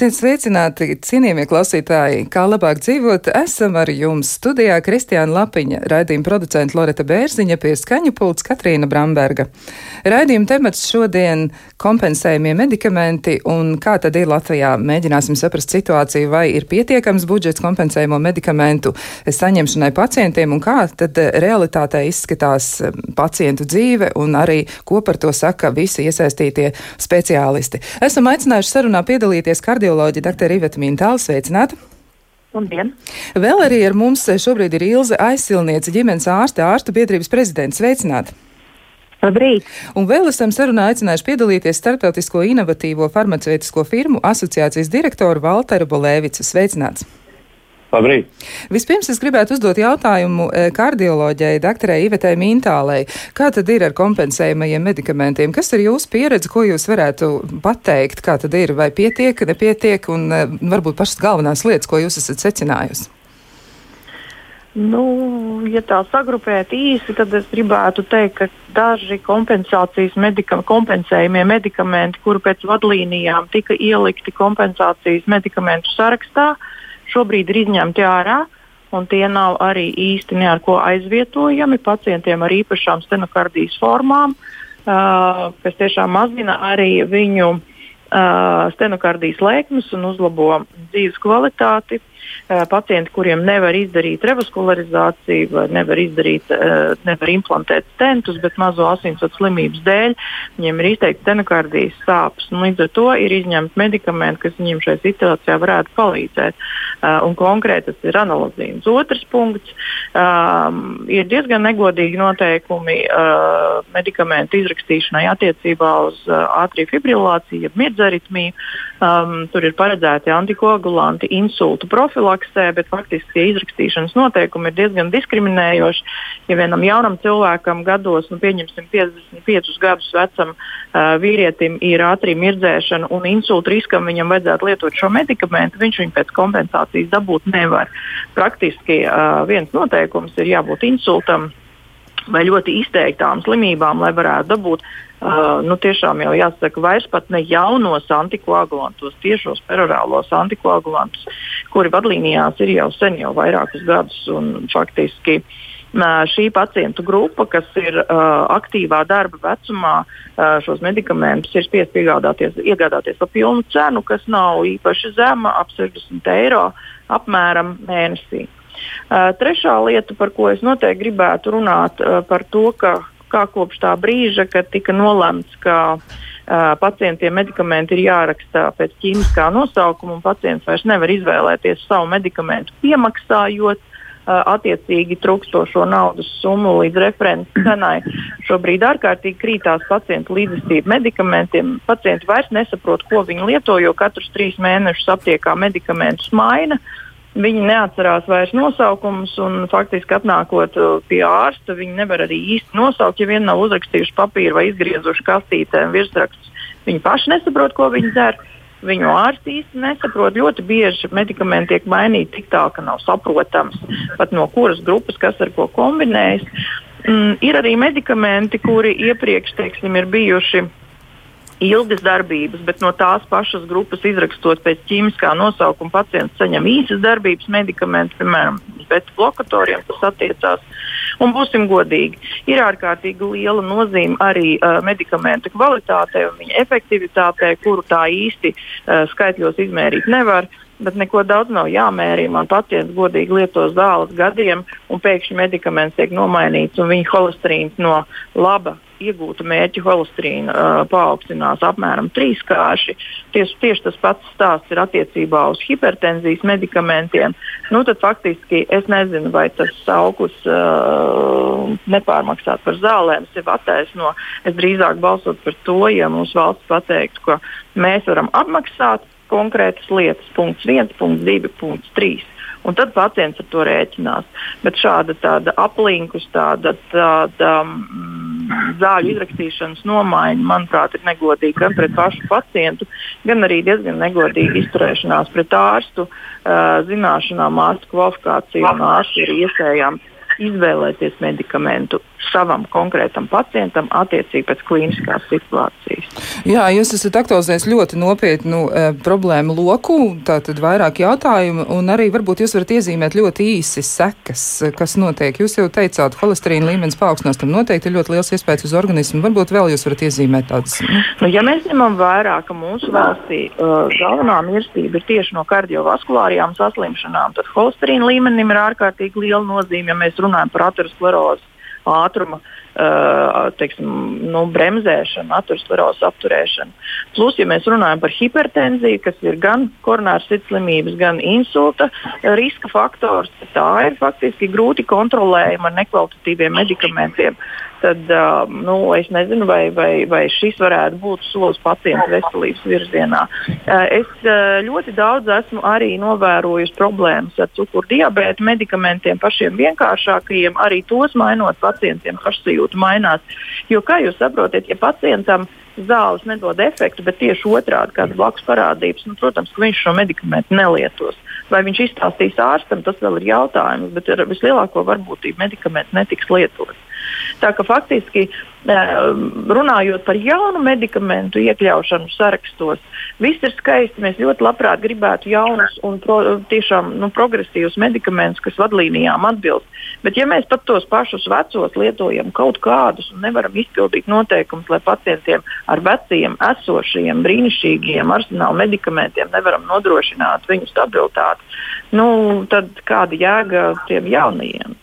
Esiet sveicināti, cienījamie klausītāji! Kā labāk dzīvot, esam ar jums studijā Kristiāna Lapiņa, raidījuma producenta Loreta Bērziņa pie skaņu pults Katrīna Bramberga. Raidījuma temats šodien - kompensējumie medikamenti un kā tad ir Latvijā. Mēģināsim saprast situāciju, vai ir pietiekams budžets kompensējumu medikamentu saņemšanai pacientiem un kā tad realitātē izskatās pacientu dzīve un arī ko par to saka visi iesaistītie speciālisti. Esam aicinājuši sarunā piedalīties kardioloģi dr. Iveta Mintāla. Sveicināta! Labdien! Vēl arī ar mums šobrīd ir Ilze Aizsilniece, ģimenes ārste, ārstu biedrības prezidents. Sveicināta! Labrīt! Un vēl esam sarunā aicinājuši piedalīties Startautisko inovatīvo farmaceitisko firmu asociācijas direktoru Valteru Bolēvicu. Sveicināts! Labrīt. Vispirms es gribētu uzdot jautājumu eh, kardioloģijai, doktorai Ivetai Mintālei. Kā tad ir ar kompensējumajiem medikamentiem? Kas ir jūsu pieredze, ko jūs varētu pateikt? Kā tad ir? Vai pietiek, nepietiek? Un eh, varbūt pašas galvenās lietas, ko jūs esat secinājusi? Nu, ja tā sagrupēt īsi, tad es gribētu teikt, ka daži kompensācijas medika kompensējumie medikamenti, kuri pēc vadlīnijām tika ielikti kompensācijas medikamentu sarakstā, uh, šobrīd ir izņemti ārā. Un tie nav arī īsti ne ar ko aizvietojami pacientiem ar īpašām stenokardijas formām, uh, kas tiešām mazina arī viņu uh, stenokardijas lēkmes un uzlabo dzīves kvalitāti. Eh, pacienti, kuriem nevar izdarīt revaskularizāciju vai nevar, izdarīt, eh, nevar implantēt stentus, bet mazo asinsvadu slimības dēļ viņiem ir izteikti stenokardijas sāpes. Un līdz ar to ir izņemti medikamenti, kas viņiem šajā situācijā varētu palīdzēt. Uh, un konkrēti tas ir analozīns. Otrs punkts um, ir diezgan negodīgi noteikumi uh, medikamentu izrakstīšanai attiecībā uz uh, ātriju fibrilāciju, jeb mirdzaritmiju. Um, tur ir paredzēti antikoagulanti insultu profilaksē, bet faktiski tie izrakstīšanas noteikumi ir diezgan diskriminējoši. Ja vienam jaunam cilvēkam gados, nu, pieņemsim 55 gadus vecam uh, vīrietim, ir ātrī mirdzēšana un insulta riskam, viņam vajadzētu lietot šo medikamentu, viņš viņu pēc kompensācijas dabūt nevar. Praktiski uh, viens noteikums ir jābūt insultam vai ļoti izteiktām slimībām, lai varētu dabūt Uh, nu, tiešām jau jāsaka, vairs pat ne jaunos antikoagulantus, tiešos perorālos antikoagulantus, kuri vadlīnijās ir jau sen, jau vairākus gadus. Faktiski uh, šī pacientu grupa, kas ir uh, aktīvā darba vecumā, uh, šos medikamentus ir spiest iegādāties par pilnu cenu, kas nav īpaši zema, ap 60 eiro apmēram mēnesī. Uh, trešā lieta, par ko es noteikti gribētu runāt, uh, par to, ka kā kopš tā brīža, kad tika nolemts, ka uh, pacientiem medikamenti ir jāraksta pēc ķīmiskā nosaukuma, un pacients vairs nevar izvēlēties savu medikamentu piemaksājot. Uh, attiecīgi trūkstošo naudas summu līdz referents cenai. Šobrīd ārkārtīgi krītās pacientu līdzestība medikamentiem. Pacienti vairs nesaprot, ko viņi lieto, jo katrus trīs mēnešus aptiekā medikamentus maina. Uh, Viņi neatcerās vairs nosaukumus, un faktiski atnākot uh, pie ārsta, viņi nevar arī īsti nosaukt, ja vien nav uzrakstījuši papīru vai izgriezuši kastītē virsrakstus. Viņi paši nesaprot, ko viņi dzer. Viņu ārsti īsti nesaprot. Ļoti bieži medikamenti tiek mainīti tik tā, ka nav saprotams pat no kuras grupas, kas ar ko kombinējas. Mm, ir arī medikamenti, kuri iepriekš teiksim, ir bijuši ilgas darbības, bet no tās pašas grupas izrakstot pēc ķīmiskā nosaukuma pacients saņem īsas darbības medikamentus, piemēram, beta blokatoriem, kas attiecās. Un būsim godīgi, ir ārkārtīgi liela nozīme arī uh, medikamentu kvalitātei un viņa efektivitātei, kuru tā īsti uh, skaitļos izmērīt nevar. Bet neko daudz nav jāmērī. Man pacients godīgi lieto zāles gadiem, un pēkšņi medikaments tiek nomainīts, un viņa holesterīns no laba iegūta mērķa holesterīna uh, paaugstinās apmēram trīskārši. Tieši, tieši tas pats stāsts ir attiecībā uz hipertenzijas medikamentiem. Nu, tad faktiski es nezinu, vai tas augurs uh, nepārmaksāt par zālēm sev attaisno. Es drīzāk balsotu par to, ja mūsu valsts pateiktu, ka mēs varam apmaksāt konkrētas lietas, punkts 1, punkts 2, punkts 3 un tad pacients ar to rēķinās. Bet šāda aplinkus, tāda, tāda mm, zāļu izrakstīšanas nomaiņa, manuprāt, ir negodīga gan pret pašu pacientu, gan arī diezgan negodīga izturēšanās pret ārstu zināšanām, ārstu kvalifikāciju un ārstu iespējām izvēlēties medikamentu. Savam konkrētam pacientam attiecīgi pēc klīniskās situācijas. Jā, jūs esat aktualizējis ļoti nopietnu e, problēmu loku, tātad vairāk jautājumu, un arī varbūt jūs varat iezīmēt ļoti īsi sekas, kas notiek. Jūs jau teicāt, holesterīna līmenis paaugstinās, tam noteikti ir ļoti liels iespējas uz organismu. Varbūt vēl jūs varat iezīmēt tādas. Nu. Nu, ja mēs ņemam vērā, ka mūsu valstī uh, galvenā mirstība ir tieši no kardiovaskulārajām saslimšanām, tad holesterīna līmenim ir ārkārtīgi liela nozīme, ja mēs runājam par aterosklerozi ātruma uh, teiksim, nu, bremzēšanu, aterosklerozes apturēšanu. Plus, ja mēs runājam par hipertenziju, kas ir gan koronāras sirdslimības, gan insulta riska faktors, tā ir faktiski grūti kontrolējama ar nekvalitatīviem medikamentiem tad uh, nu, es nezinu, vai, vai, vai šis varētu būt solis pacienta veselības virzienā. Uh, es uh, ļoti daudz esmu arī novērojusi problēmas ar cukurdibēta medikamentiem, pašiem vienkāršākajiem, arī tos mainot pacientiem pašsajūta mainās. Jo, kā jūs saprotat, ja pacientam zāles nedod efektu, bet tieši otrādi kādas blakus parādības, nu, protams, ka viņš šo medikamentu nelietos. Vai viņš izstāstīs ārstam, tas vēl ir jautājums, bet ar vislielāko varbūtību medikaments netiks lietots. Tā ka faktiski runājot par jaunu medikamentu iekļaušanu sarakstos, viss ir skaisti. Mēs ļoti labprāt gribētu jaunus un pro, tiešām nu, progresīvus medikamentus, kas vadlīnijām atbilst. Bet, ja mēs pat tos pašus vecos lietojam kaut kādus un nevaram izpildīt noteikumus, lai pacientiem ar veciem, esošiem, brīnišķīgiem arsenāla medikamentiem nevaram nodrošināt viņu stabilitāti, nu, tad kāda jēga tiem jaunajiem?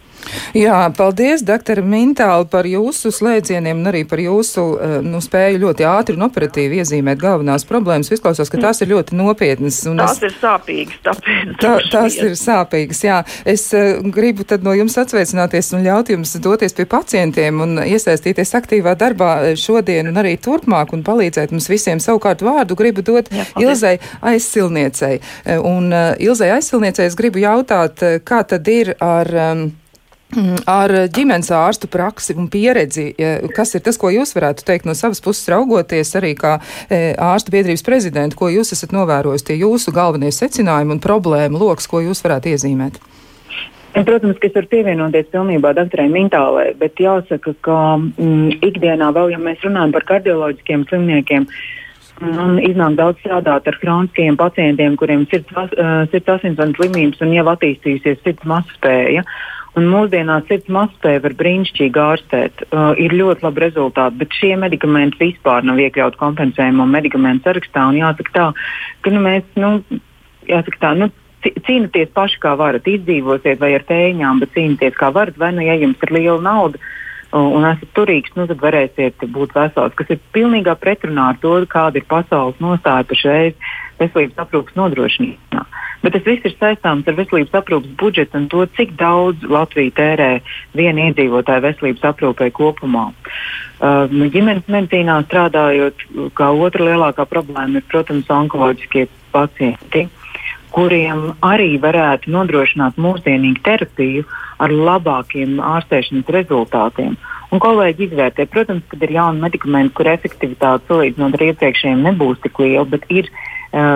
Jā, paldies, doktor Mintāli, par jūsu slēdzieniem un arī par jūsu eh, nu, spēju ļoti ātri un operatīvi iezīmēt galvenās problēmas. Izklausās, ka tās ir ļoti nopietnas. Tās es, ir sāpīgas, tāpēc. Tā, tās ir sāpīgas, jā. Es uh, gribu tad no jums atsveicināties un ļaut jums doties pie pacientiem un iesaistīties aktīvā darbā šodien un arī turpmāk un palīdzēt mums visiem. Savukārt vārdu gribu dot jā, Ilzai aizsilniecei. Un uh, Ilzai aizsilniecei es gribu jautāt, kā tad ir ar. Um, ar ģimenes ārstu praksi un pieredzi, kas ir tas, ko jūs varētu teikt no savas puses raugoties arī kā e, ārstu biedrības prezidenta, ko jūs esat novērojis, tie jūsu galvenie secinājumi un problēma loks, ko jūs varētu iezīmēt? Protams, ka es varu pievienoties pilnībā doktorai Mintālē, bet jāsaka, ka mm, ikdienā vēl, ja mēs runājam par kardioloģiskiem slimniekiem, un iznāk daudz strādāt ar kroniskiem pacientiem, kuriem ir sirds, uh, sirds asinsvadu slimības un jau attīstījusies sirds masu spēja. Uh, Un mūsdienās sirds mazspēja var brīnišķīgi ārstēt. Uh, ir ļoti labi rezultāti, bet šie medikamenti vispār nav iekļauti kompensējumu medikamentu sarakstā. Jāsaka tā, ka nu, mēs, nu, jāsaka tā, nu, cīnāties paši kā varat, izdzīvosiet vai ar tēņām, bet cīnāties kā varat, vai nu, ja jums ir liela nauda un esat turīgs, nu, tad varēsiet būt vesels, kas ir pilnīgā pretrunā ar to, kāda ir pasaules nostāja pašreiz veselības aprūpas nodrošināšanā. Bet tas viss ir saistāms ar veselības aprūpas budžetu un to, cik daudz Latvija tērē viena iedzīvotāja veselības aprūpē kopumā. Uh, nu, ģimenes medicīnā strādājot, kā otra lielākā problēma ir, protams, onkoloģiskie pacienti, kuriem arī varētu nodrošināt mūsdienīgu terapiju ar labākiem ārstēšanas rezultātiem. Un kolēģi izvērtē, protams, ka ir jauni medikamenti, kur efektivitāte salīdzinot ar iepriekšējiem nebūs tik liela, bet ir uh,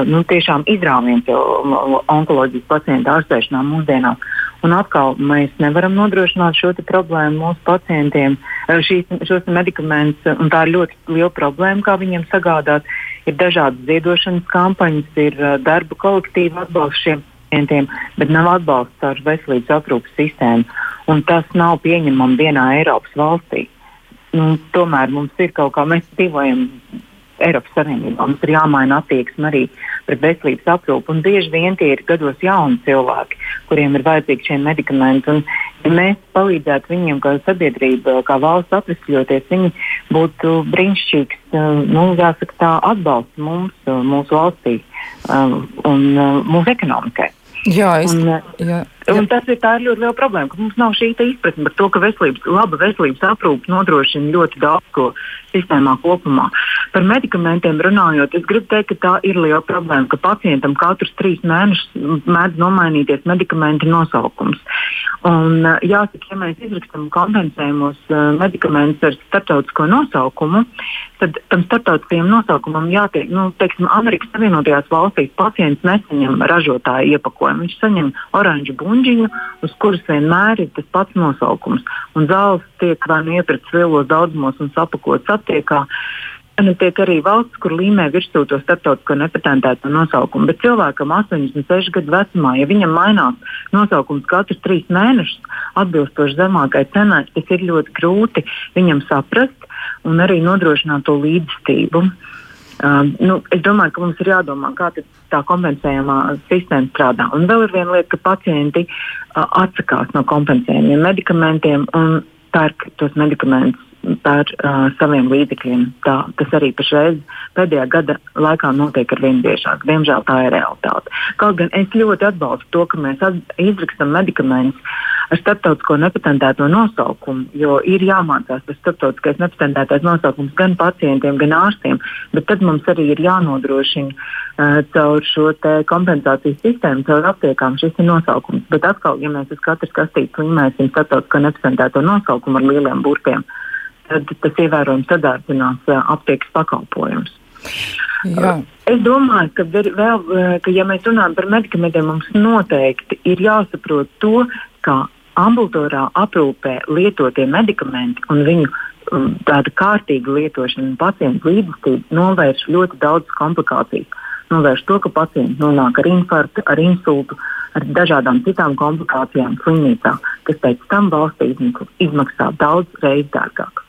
nu, tiešām izrāviens onkoloģijas pacientu ārstēšanā mūsdienās. Un atkal mēs nevaram nodrošināt šo problēmu mūsu pacientiem, eh, šīs, šos medikamentus, un tā ir ļoti liela problēma, kā viņiem sagādāt. Ir dažādas ziedošanas kampaņas, ir eh, darba kolektīva atbalsts šiem pacientiem, bet nav atbalsts ar veselības aprūpas sistēmu. Un tas nav pieņemami vienā Eiropas valstī. Nu, tomēr mums ir kaut kā, mēs dzīvojam Eiropas Savienībā. Mums ir jāmaina attieksme arī pret veselības aprūpu. Un bieži vien tie ir gados jauni cilvēki, kuriem ir vajadzīgi šie medikamenti. Un, ja mēs palīdzētu viņiem, kā sabiedrība, kā valsts atvesļoties, viņi būtu brīnišķīgs, eh, nu, jāsaka, tā atbalsts mums, eh, mūsu valstī eh, un mūsu ekonomikai. Jā, es, un, jā. Un tas ir, ir ļoti liela problēma, ka mums nav šī izpratne par to, ka veselības, laba veselības aprūpe nodrošina ļoti daudz ko sistēmā kopumā. Par medikamentiem runājot, es gribu teikt, ka tā ir liela problēma, ka pacientam katrus trīs mēnešus mēdz nomainīties medikamentu nosaukums. Un, jāsaka, ja mēs izrakstam kompensējumos uh, medikamentus ar starptautisko nosaukumu, tad tam starptautiskajam nosaukumam jātiek, nu, teiksim, Amerikas Savienotajās valstīs pacients nesaņem ražotāja iepakojumu. Viņš saņem oranžu būnu bunģiņu, uz kuras vienmēr ir tas pats nosaukums. Un zāles tiek vai nu iepirktas lielos daudzumos un sapakotas aptiekā. Nu, tiek arī valsts, kur līmē virsū to starptautisko nepatentēto nosaukumu. Bet cilvēkam 86 gadu vecumā, ja viņam mainās nosaukums katrs trīs mēnešus, atbilstoši zemākai cenai, tas ir ļoti grūti viņam saprast un arī nodrošināt to līdzstību. Uh, nu, es domāju, ka mums ir jādomā, kā tā kompensējumā sistēma strādā. Un vēl ir viena lieta, ka pacienti uh, atsakās no kompensējumiem medikamentiem un pērk tos medikamentus par uh, saviem līdzekļiem. Tā, tas arī pašreiz pēdējā gada laikā notiek ar vien biežāk. Diemžēl tā ir realitāte. Kaut gan es ļoti atbalstu to, ka mēs izrakstam medikamentus ar starptautisko nepatentēto nosaukumu, jo ir jāmācās tas starptautiskais nepatentētais nosaukums gan pacientiem, gan ārstiem, bet tad mums arī ir jānodrošina uh, caur šo kompensācijas sistēmu, caur aptiekām šis nosaukums. Bet atkal, ja mēs uz katras kastītes līmēsim starptautisko nepatentēto nosaukumu ar lieliem burtiem, tad tas ievērojami sadārdzinās uh, aptiekas pakalpojumus. Jā. Es domāju, ka, vēl, ka, ja mēs runājam par medikamentiem, mums noteikti ir jāsaprot to, ka ambulatorā aprūpē lietotie medikamenti un viņu um, tāda kārtīga lietošana un pacientu līdzjūtība novērš ļoti daudz komplikāciju. Novērš to, ka pacients nonāk ar infarktu, ar insultu, ar dažādām citām komplikācijām slimnīcā, kas pēc tam valstī izmaksā daudz reizes dārgāk.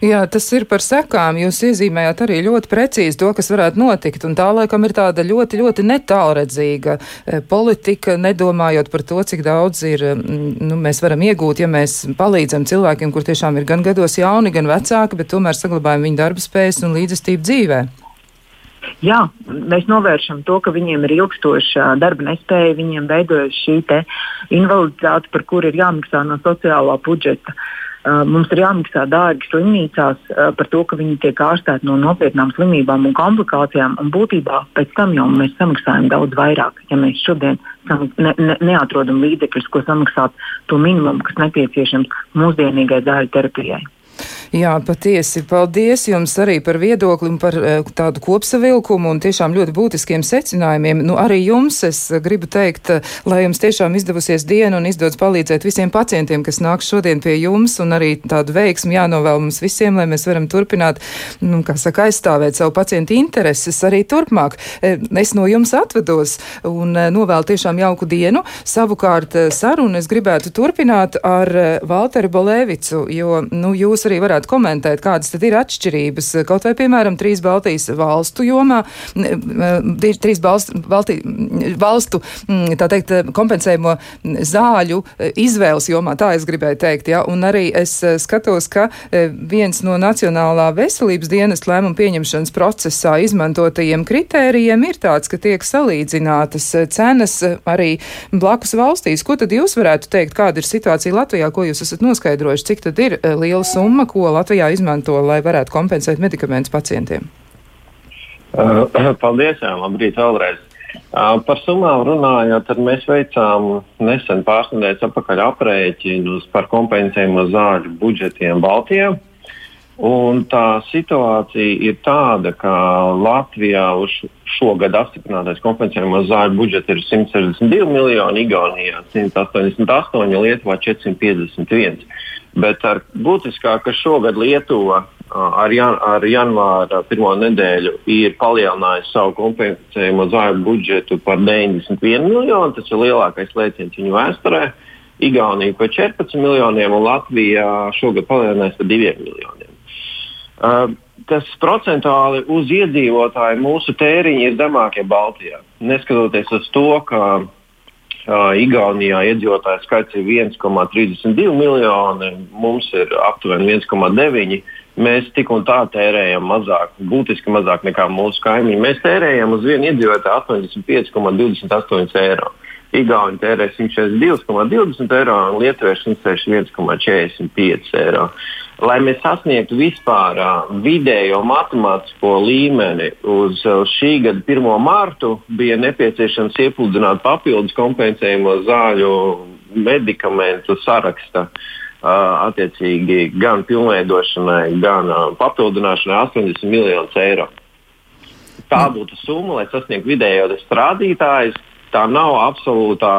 Jā, tas ir par sekām. Jūs iezīmējāt arī ļoti precīzi to, kas varētu notikt. Un tā laikam ir tāda ļoti, ļoti netālredzīga eh, politika, nedomājot par to, cik daudz ir, mm, nu, mēs varam iegūt, ja mēs palīdzam cilvēkiem, kur tiešām ir gan gados jauni, gan vecāki, bet tomēr saglabājam viņu darba spējas un līdzestību dzīvē. Jā, mēs novēršam to, ka viņiem ir ilgstoša darba nespēja, viņiem veidojas šī invaliditāte, par kuru ir jāmaksā no sociālā budžeta. Uh, mums ir jāmaksā dārgi slimnīcās uh, par to, ka viņi tiek ārstēti no nopietnām slimībām un komplikācijām. Un būtībā pēc tam jau mēs samaksājam daudz vairāk, ja mēs šodien ne, ne, neatrodam līdzekļus, ko samaksāt to minimumu, kas nepieciešams mūsdienīgai zāļu terapijai. Jā, patiesi. Paldies jums arī par viedokli un par uh, tādu kopsavilkumu un tiešām ļoti būtiskiem secinājumiem. Nu, arī jums es gribu teikt, uh, lai jums tiešām izdevusies diena un izdodas palīdzēt visiem pacientiem, kas nāk šodien pie jums, un arī tādu veiksmu jānovēl mums visiem, lai mēs varam turpināt, nu, kā saka, aizstāvēt savu pacientu intereses arī turpmāk. Es no jums atvedos un novēlu tiešām jauku dienu. Savukārt sarunu es gribētu turpināt ar Valteru Bolēvicu, jo, nu, jūs arī varētu komentēt, kādas tad ir atšķirības kaut vai, piemēram, trīs Baltijas valstu jomā, trīs balst, Balti, valstu, tā teikt, kompensējumu zāļu izvēles jomā, tā es gribēju teikt, ja, un arī es skatos, ka viens no Nacionālā veselības dienas lēmumu pieņemšanas procesā izmantotajiem kritērijiem ir tāds, ka tiek salīdzinātas cenas arī blakus valstīs. Ko tad jūs varētu teikt, kāda ir situācija Latvijā, ko jūs esat noskaidrojuši, cik tad ir liela summa, ko Latvijā izmanto, lai varētu kompensēt medikamentus pacientiem? Uh, paldies, jā, labrīt vēlreiz. Uh, par summām runājot, tad mēs veicām nesen pāris nedēļas atpakaļ aprēķinus par kompensējumu zāļu budžetiem Baltijā. Un tā situācija ir tāda, ka Latvijā uz šogad apstiprinātais kompensējuma zāļu budžets ir 162 miljoni, Igaunijā 188, Lietuvā 451. Bet ar būtiskāk, ka šogad Lietuva ar, jan, ar janvāra pirmo nedēļu ir palielinājusi savu kompensējumu zāļu budžetu par 91 miljonu. Tas ir lielākais lēciens viņu vēsturē. Igaunija par 14 miljoniem un Latvija šogad palielinājis par 2 miljoniem. Uh, tas procentuāli uz iedzīvotāju mūsu tēriņi ir zemākie Baltijā. Neskatoties uz to, ka Uh, Igaunijā iedzīvotāju skaits ir 1,32 miljoni, mums ir aptuveni 1,9. Mēs tik un tā tērējam mazāk, būtiski mazāk nekā mūsu kaimiņi. Mēs tērējam uz vienu iedzīvotāju 85,28 eiro. Igauni tērē 142,20 eiro un Lietuvieši 161,45 eiro. Lai mēs sasniegtu vispār uh, vidējo matemātisko līmeni uz uh, šī gada 1. martu, bija nepieciešams iepludināt papildus kompensējumu zāļu medikamentu saraksta. Uh, attiecīgi gan pilnveidošanai, gan uh, papildināšanai 80 miljonus eiro. Tā būtu summa, lai sasniegtu vidējo rādītājus tā nav absolūtā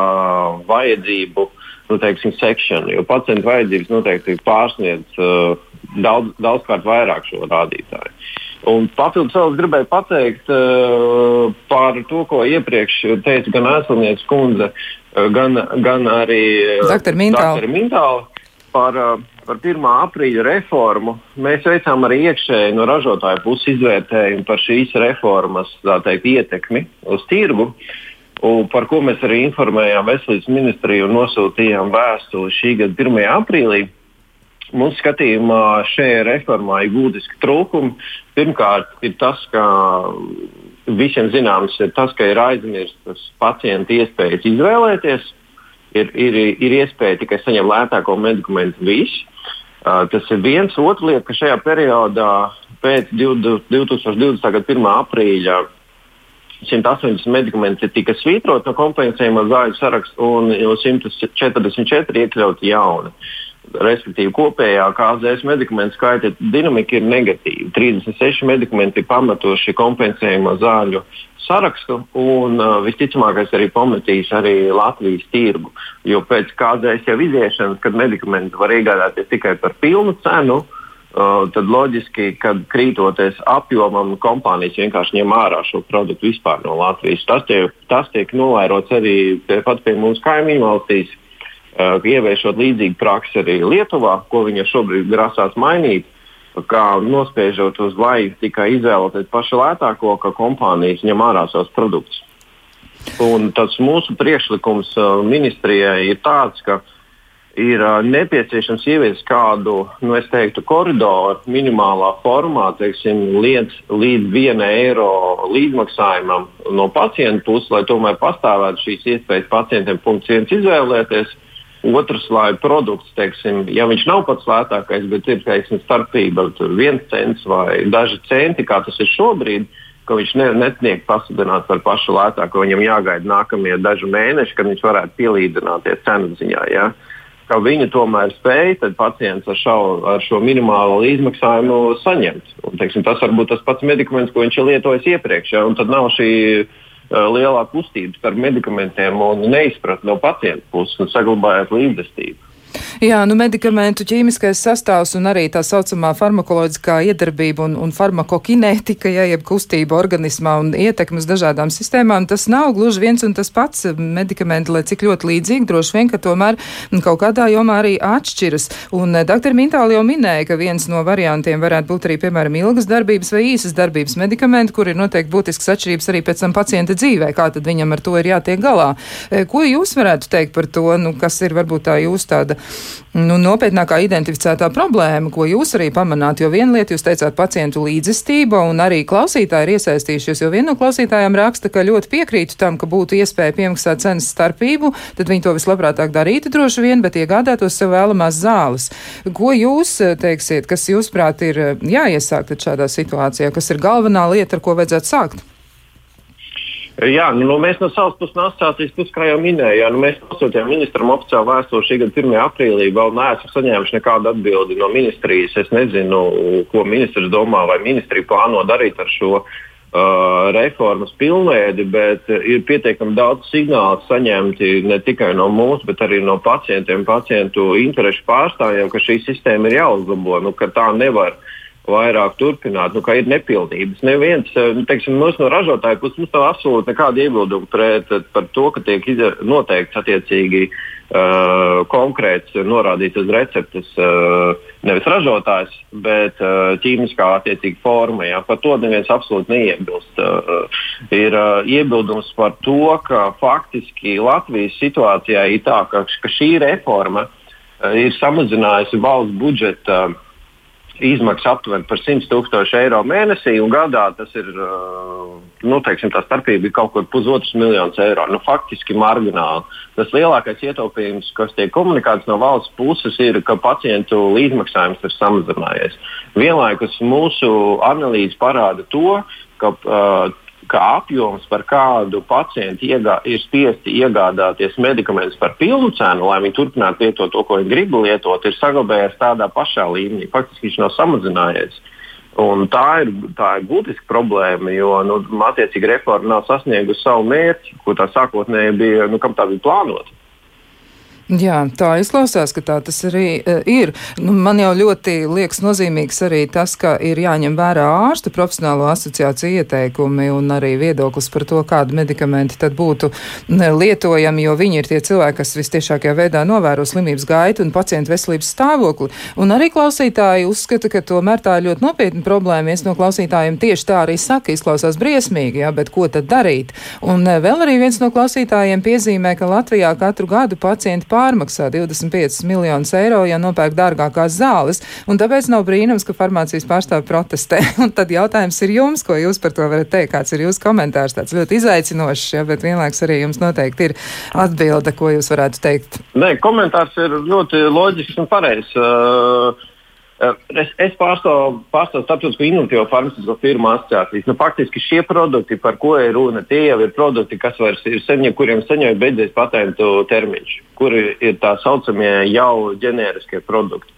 vajadzību nu, teiksim, sekšana, jo pacienta vajadzības noteikti pārsniedz uh, daudz, daudzkārt vairāk šo rādītāju. Un papildus vēl es gribēju pateikt uh, par to, ko iepriekš teica gan Ēselnieks kundze, uh, gan, gan arī uh, Dr. Mintāla par, uh, par 1. aprīļa reformu. Mēs veicām arī iekšēji no ražotāju puses izvērtējumu par šīs reformas teikt, ietekmi uz tirgu. Un par ko mēs arī informējām Veselības ministriju un nosūtījām vēstuli šī gada 1. aprīlī. Mūsu skatījumā šajā reformā ir būtiski trūkumi. Pirmkārt, ir tas, ka visiem zināms, ir tas, ka ir aizmirstas pacienta iespējas izvēlēties. Ir, ir, ir iespēja tikai saņemt lētāko medikamentu visu. Uh, tas ir viens. Otra lieta, ka šajā periodā pēc 2020. gada 1. aprīļa 180 medikamenti tika svītroti no kompensējuma zāļu saraksta un 144 iekļauti jauni. Respektīvi, kopējā KZS medikamentu skaita dinamika ir negatīva. 36 medikamenti ir pamatoši kompensējuma zāļu sarakstu, un uh, visticamākais arī pamatīs arī Latvijas tirgu. Jo pēc KZS jau iziešanas, kad medikamenti var iegādāties tikai par pilnu cenu, uh, tad loģiski, kad krītoties apjomam, kompānijas vienkārši ņem ārā šo produktu vispār no Latvijas. Tas tiek, tas tiek novērots arī pat pie mūsu kaimiņu valstīs uh, ieviešot līdzīgu praksi arī Lietuvā, ko viņa šobrīd grasās mainīt. Kā nospiežot uz leju tikai izvēloties pašu lētāko, ka kompānijas ņem ārā savus produktus. Un tas mūsu priekšlikums uh, ministrijai ir tāds, ka ir uh, nepieciešams ieviest kādu, nu, teiktu, koridoru minimālā formā, teiksim, līdz, līdz 1 eiro līdzmaksājumam no pacienta puses, lai tomēr pastāvētu šīs iespējas pacientiem punkts viens izvēlēties. Otrs, lai produkts, teiksim, ja viņš nav pats lētākais, bet ir teiksim, starpība viens cents vai daži centi, kā tas ir šobrīd, ka viņš ne, netiek pasludināts par pašu lētāko. Viņam jāgaida nākamie daži mēneši, kad viņš varētu pielīdzināties cenu ziņā. Ja? Ka viņi tomēr spēj pacients ar, šo, ar šo minimālo izmaksājumu saņemt. Un, teiksim, tas var būt tas pats medikaments, ko viņš ir lietojis iepriekš. Ja? Tad nav šī Uh, lielā kustība starp medikamentiem un neizpratne no pacienta puses un saglabājot līdzestību. Jā, nu medikamentu ķīmiskais sastāvs un arī tā saucamā farmakoloģiskā iedarbība un, un farmakokinētika, ja jeb kustība organismā un ietekmes dažādām sistēmām, tas nav gluži viens un tas pats medikamenti, lai cik ļoti līdzīgi, droši vien, ka tomēr kaut kādā jomā arī atšķiras. Un eh, dr. Mintāli jau minēja, ka viens no variantiem varētu būt arī, piemēram, ilgas darbības vai īsas darbības medikamenti, kur ir noteikti būtisks atšķirības arī pēc tam pacienta dzīvē, kā tad viņam ar to ir jātiek galā. Eh, ko jūs varētu teikt par to, nu, kas ir varbūt tā jūs tāda nu, nopietnākā identificētā problēma, ko jūs arī pamanāt. Jo viena lieta, jūs teicāt, pacientu līdzestība, un arī klausītāji ir iesaistījušies. Jo viena no klausītājām raksta, ka ļoti piekrītu tam, ka būtu iespēja piemaksāt cenas starpību, tad viņi to vislabprātāk darītu droši vien, bet iegādātos sev vēlamās zāles. Ko jūs eh, teiksiet, kas jūsuprāt ir eh, jāiesāk šādā situācijā, kas ir galvenā lieta, ar ko vajadzētu sākt? Jā, nu, mēs no savas puses, no asociācijas puses, kā jau minēju, jā, nu, mēs nosūtījām ministram oficiālu vēstuli šī gada 1. aprīlī. Vēl neesam saņēmuši nekādu atbildi no ministrijas. Es nezinu, ko ministrs domā vai ministrija plāno darīt ar šo uh, reformas pilnveidi, bet ir pietiekami daudz signālu saņemti ne tikai no mūsu, bet arī no pacientiem, pacientu interešu pārstāvjiem, ka šī sistēma ir jāuzlabo, nu, ka tā nevar būt vairāk turpināt, nu, ka ir nepildības. Neviens, eh, nu, teiksim, no ražotāja puses mums nav absolūti nekāda iebilduma pret par to, ka tiek noteikts attiecīgi uh, konkrēts norādīts uz receptes uh, nevis ražotājs, bet uh, ķīmiskā attiecīga forma. Jā. Par to neviens absolūti neiebilst. Uh, ir uh, iebildums par to, ka faktiski Latvijas situācijā ir tā, ka, ka šī reforma uh, ir samazinājusi valsts budžeta uh, izmaksas aptuveni par 100 tūkstošu eiro mēnesī, un gadā tas ir, nu, teiksim, tā starpība ir kaut kur pusotrs miljonus eiro. Nu, faktiski margināli. Tas lielākais ietaupījums, kas tiek komunicēts no valsts puses, ir, ka pacientu līdzmaksājums ir samazinājies. Vienlaikus mūsu analīze parāda to, ka uh, ka apjoms, par kādu pacientu iegā, ir spiesti iegādāties medikamentus par pilnu cenu, lai viņi turpinātu lietot to, ko viņi grib lietot, ir saglabājies tādā pašā līmenī. Faktiski viņš nav samazinājies. Un tā ir, tā ir būtiska problēma, jo nu, attiecīgi reforma nav sasniegusi savu mērķi, ko tā sākotnēji bija, nu, kam tā bija plānota. Jā, tā izklausās, ka tā tas arī uh, ir. Nu, man jau ļoti liekas nozīmīgs arī tas, ka ir jāņem vērā ārstu profesionālo asociāciju ieteikumi un arī viedoklis par to, kādu medikamenti tad būtu lietojami, jo viņi ir tie cilvēki, kas vistiešākajā veidā novēro slimības gaitu un pacientu veselības stāvokli. Un arī klausītāji uzskata, ka tomēr tā ir ļoti nopietna problēma. Viens no klausītājiem tieši tā arī saka, izklausās briesmīgi, jā, bet ko tad darīt? Un uh, vēl arī viens no klausītājiem piezīmē, ka Latvijā katru gadu pacienti pārmaksā 25 miljonus eiro, ja nopērk dārgākās zāles, un tāpēc nav brīnums, ka farmācijas pārstāvi protestē. un tad jautājums ir jums, ko jūs par to varat teikt, kāds ir jūsu komentārs, tāds ļoti izaicinošs, ja, bet vienlaiks arī jums noteikti ir atbilde, ko jūs varētu teikt. Nē, komentārs ir ļoti loģisks un pareizs. Uh, Es, es pārstāvu, pārstāvu starptautisko inovatīvo farmaceitisko firmu asociācijas. Nu, faktiski šie produkti, par ko ir runa, tie jau ir produkti, kas vairs ir seņi, kuriem ir beidzies patentu termiņš, kuri ir tā saucamie jau ģenēriskie produkti.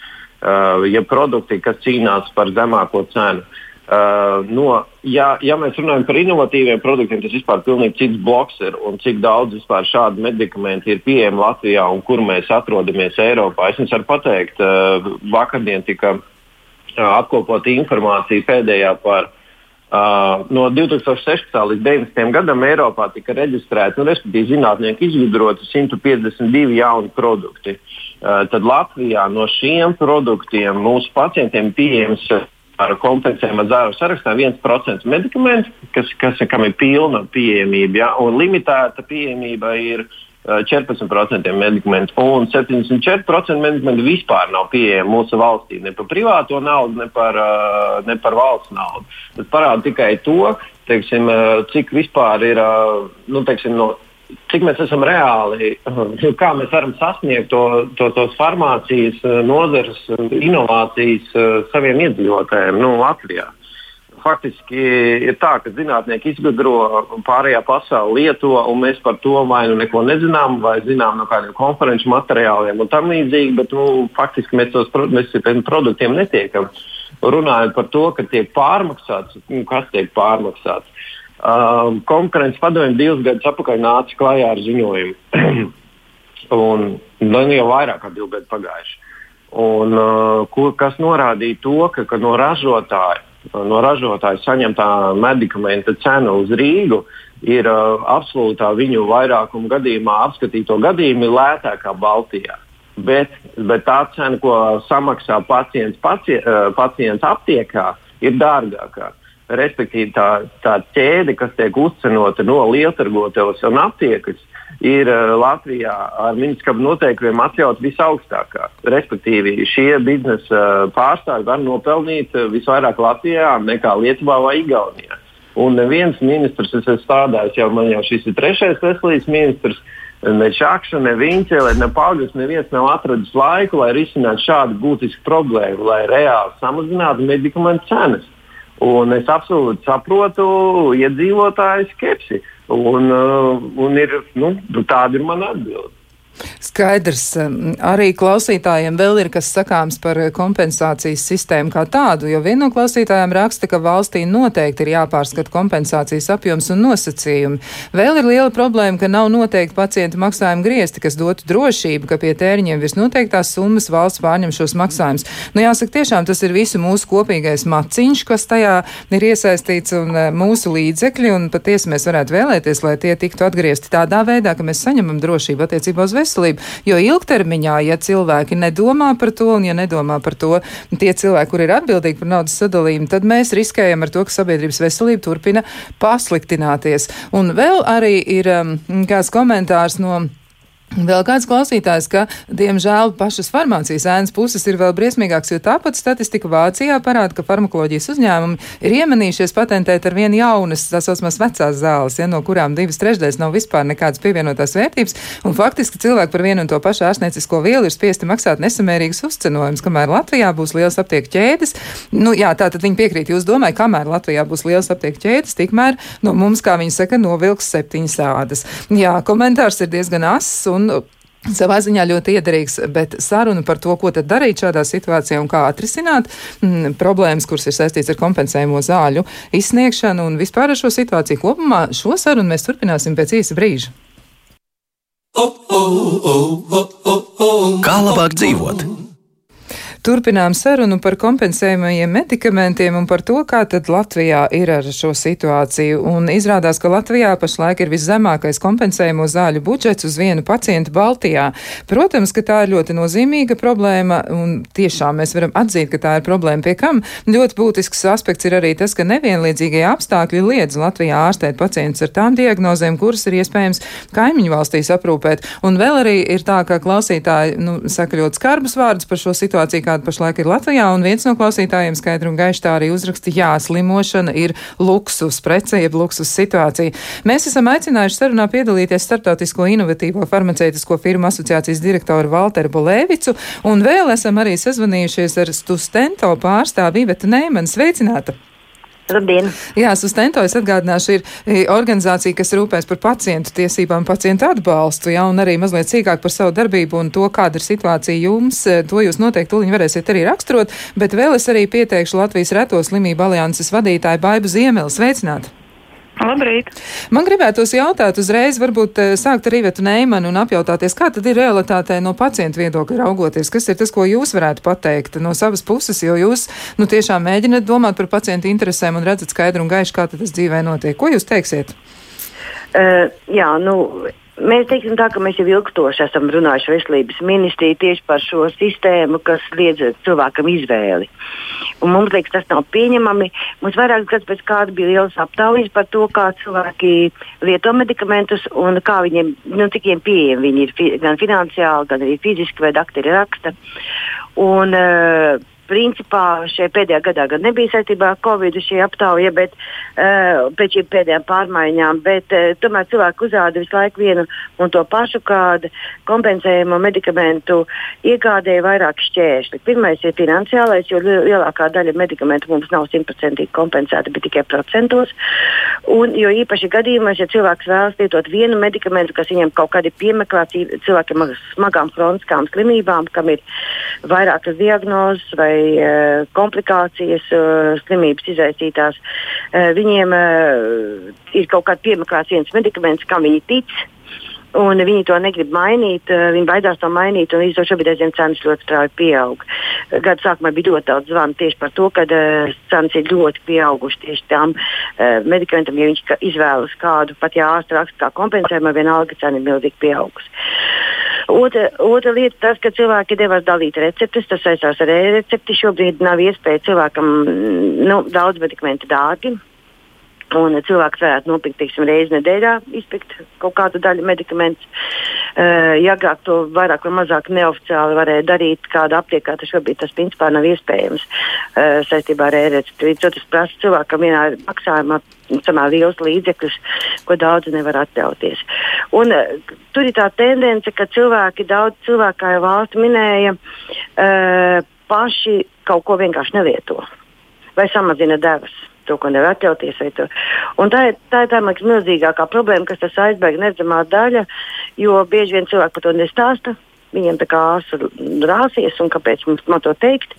Uh, ja produkti, kas cīnās par zemāko cenu. Uh, no, ja, ja mēs runājam par inovatīviem produktiem, tas vispār pilnīgi cits bloks, ir, un cik daudz vispār šādu medikamentu ir pieejami Latvijā un kur mēs atrodamies Eiropā. Es jums varu pateikt, uh, vakardien tika uh, apkopota informācija pēdējā par Uh, no 2016. līdz 2019. gadam Eiropā tika reģistrēti, nu, respektīvi, zinātnieki izgudroti 152 jauni produkti. Uh, tad Latvijā no šiem produktiem mūsu pacientiem pieejams ar kompensējumu zāru sarakstā 1% medikamentu, kas, kas, kam ir pilna pieejamība, ja, un limitēta pieejamība ir 14% medikamentu, un 74% medikamentu vispār nav pieejami mūsu valstī. Ne par privāto naudu, ne par, ne par valsts naudu. Tas parāda tikai to, teiksim, cik vispār ir nu, teiksim, no cik mēs esam reāli, kā mēs varam sasniegt to, to, tos farmācijas eh, nozares eh, inovācijas saviem iedzīvotājiem nu, Latvijā. Faktiski ir tā, ka zinātnieki izgudro, pārējā pasaule lieto, un mēs par to vai nu neko nezinām, vai zinām no kādiem konferenču materiāliem un tam līdzīgi, bet nu, faktiski mēs tos mēs produktiem netiekam. Runājot par to, ka tiek pārmaksāts, nu, kas tiek pārmaksāts. Um, konkurences padomju divus gadus atpakaļ nāca klajā ar ziņojumu. un, nu, jau vairāk kā divi gadi pagājuši. Un, uh, kur, kas norādīja to, ka, ka no ražotāja, no ražotāja saņemtā medikamenta cena uz Rīgu ir uh, absolūtā viņu vairākuma gadījumā apskatīto gadījumu lētākā Baltijā. Bet, bet tā cena, ko samaksā pacients, paci, uh, pacients aptiekā, ir dārgākā. Uh, respektīvi tā, tā ķēde, kas tiek uzcenota no lieltargotavas un aptiekas, ir uh, Latvijā ar ministru noteikumiem atļauts visaugstākā. Respektīvi, šie biznesa uh, pārstāvji var nopelnīt uh, visvairāk Latvijā nekā Lietuvā vai Igaunijā. Un neviens ministrs, es esmu strādājis jau, man jau šis ir trešais veselības ministrs, ne Čakša, ne Viņķele, ne Pāvils, neviens nav atradis laiku, lai risinātu šādu būtisku problēmu, lai reāli samazinātu medikamentu cenas. Un es absolūti saprotu iedzīvotāju skepsi. Un, uh, un ir, nu, tāda ir mana atbilde. Skaidrs. Arī klausītājiem vēl ir kas sakāms par kompensācijas sistēmu kā tādu, jo viena no klausītājiem raksta, ka valstī noteikti ir jāpārskata kompensācijas apjoms un nosacījumi. Vēl ir liela problēma, ka nav noteikti pacienta maksājuma griezti, kas dotu drošību, ka pie tēriņiem virs noteiktās summas valsts pārņem šos maksājumus. Nu, jāsaka, tiešām tas ir visu mūsu kopīgais maciņš, kas tajā ir iesaistīts un e, mūsu līdzekļi, un patiesi mēs varētu vēlēties, lai tie tiktu atgriezti tādā veidā, ka mēs saņemam drošību attiecībā uz veselību. Jo ilgtermiņā, ja cilvēki nedomā par to, un ja nedomā par to tie cilvēki, kur ir atbildīgi par naudas sadalījumu, tad mēs riskējam ar to, ka sabiedrības veselība turpina pasliktināties. Un vēl arī ir um, kāds komentārs no. Vēl kāds klausītājs, ka, diemžēl, pašas farmācijas ēnas puses ir vēl briesmīgāks, jo tāpat statistika Vācijā parāda, ka farmakoloģijas uzņēmumi ir iemanījušies patentēt ar vien jaunas, tā saucamās vecās zāles, ja, no kurām divas trešdaļas nav vispār nekādas pievienotās vērtības, un faktiski cilvēki par vienu un to pašu ārstniecisko vielu ir spiesti maksāt nesamērīgas uzcenojumus, kamēr Latvijā būs liels aptieku ķēdes. Nu, jā, tā tad viņi piekrīt, jūs domājat, kamēr Latvijā būs liels aptieku ķēdes, tikmēr no mums, kā viņi saka, novilks septiņas ādas. Jā, komentārs ir diezgan ass. Un savā ziņā ļoti iederīgs, bet saruna par to, ko tad darīt šādā situācijā un kā atrisināt m, mm, problēmas, kuras ir saistīts ar kompensējumu zāļu izsniegšanu un vispār ar šo situāciju kopumā, šo sarunu mēs turpināsim pēc īsa brīža. Kā labāk dzīvot? Turpinām sarunu par kompensējumajiem medikamentiem un par to, kā tad Latvijā ir ar šo situāciju. Un izrādās, ka Latvijā pašlaik ir viszemākais kompensējumu zāļu budžets uz vienu pacientu Baltijā. Protams, ka tā ir ļoti nozīmīga problēma un tiešām mēs varam atzīt, ka tā ir problēma, pie kam ļoti būtisks aspekts ir arī tas, ka nevienlīdzīgie apstākļi liedz Latvijā ārstēt pacientus ar tām diagnozēm, kuras ir iespējams kaimiņu valstīs aprūpēt. Un vēl arī ir tā, ka klausītāji, nu, saka ļoti skarbus vārdus par šo situāciju, kāda pašlaik ir Latvijā, un viens no klausītājiem skaidri un gaiši tā arī uzraksta, jā, slimošana ir luksus prece, jeb luksus situācija. Mēs esam aicinājuši sarunā piedalīties Startautisko inovatīvo farmaceitisko firmu asociācijas direktoru Valteru Bolēvicu, un vēl esam arī sazvanījušies ar Stustento pārstāvi Ivetu Neimanu. Sveicināta! Labdien! Jā, Sustento, es atgādināšu, ir e, organizācija, kas rūpēs par pacientu tiesībām, pacientu atbalstu, jā, un arī mazliet sīkāk par savu darbību un to, kāda ir situācija jums. E, to jūs noteikti tuliņ varēsiet arī raksturot, bet vēl es arī pieteikšu Latvijas Reto slimību alianses vadītāju Baibu Ziemeli. Sveicināti! Labrīt! Man gribētos jautāt uzreiz, varbūt eh, sākt ar Ivetu Neimanu un apjautāties, kā tad ir realitātē no pacientu viedokļa raugoties, kas ir tas, ko jūs varētu pateikt no savas puses, jo jūs, nu, tiešām mēģināt domāt par pacientu interesēm un redzat skaidru un gaišu, kā tas dzīvē notiek. Ko jūs teiksiet? Uh, jā, nu, Mēs teiksim tā, ka mēs jau ilgstoši esam runājuši veselības ministriju tieši par šo sistēmu, kas liedz cilvēkam izvēli. Un mums liekas, tas nav pieņemami. Mums vairākas gadus pēc kāda bija liels aptaujas par to, kā cilvēki lieto medikamentus un kā viņiem, nu, cik viņiem pieejami viņi ir fi gan finansiāli, gan arī fiziski, vai daktari raksta. Un, uh, principā šajā pēdējā gadā gan nebija saistībā ar Covid šī aptauja, bet uh, pēc šīm pēdējām pārmaiņām, bet uh, tomēr cilvēki uzrāda visu laiku vienu un to pašu, kāda kompensējuma medikamentu iegādēja vairāk šķēršļi. Pirmais ir finansiālais, jo lielākā daļa medikamentu mums nav simtprocentīgi kompensēta, bet tikai procentos. Un, jo īpaši gadījumos, ja cilvēks vēlas lietot vienu medikamentu, kas viņam kaut kādi piemeklēti cilvēkiem ar smagām kroniskām slimībām, kam ir vairākas diagnozes vai vai uh, komplikācijas, uh, slimības izraisītās, uh, viņiem uh, ir kaut kāda piemeklēts viens medikaments, kam viņi tic. Un viņi to negrib mainīt, viņi baidās to mainīt, un līdz ar to šobrīd aizvien cenas ļoti strauji pieaug. Gada sākumā bija ļoti daudz zvanu tieši par to, ka uh, cenas ir ļoti pieaugušas tieši tām uh, medikamentiem, ja viņš izvēlas kādu, pat ja ārsts raksta kā kompensējumu, vienalga cena ir milzīgi pieaugusi. Otra, otra lieta tas, ka cilvēki devās dalīt receptes, tas saistās ar e-recepti. Šobrīd nav iespēja cilvēkam nu, daudz medikamentu dārgi. Un cilvēks varētu nopirkt teiksim, reizi nedēļā, izpirkt kaut kādu daļu medikamentu. Uh, ja agrāk to vairāk vai mazāk neoficiāli varēja darīt kāda aptiekā, tad šobrīd tas principā nav iespējams uh, saistībā ar e-recepti. Līdz ar to tas prasa cilvēkam vienā maksājumā samērā liels līdzekļus, ko daudz nevar atļauties. Un, uh, tur ir tā tendence, ka cilvēki, daudz cilvēku, kā jau valsts minēja, uh, paši kaut ko vienkārši nelieto vai samazina devas to, ko nevar atļauties. Un tā ir tā, ir tā liekas, milzīgākā problēma, kas tas aizbēga neredzamā daļa, jo bieži vien cilvēki par to nestāsta. Viņiem tā kā asa rāsies, un kāpēc mums man to teikt?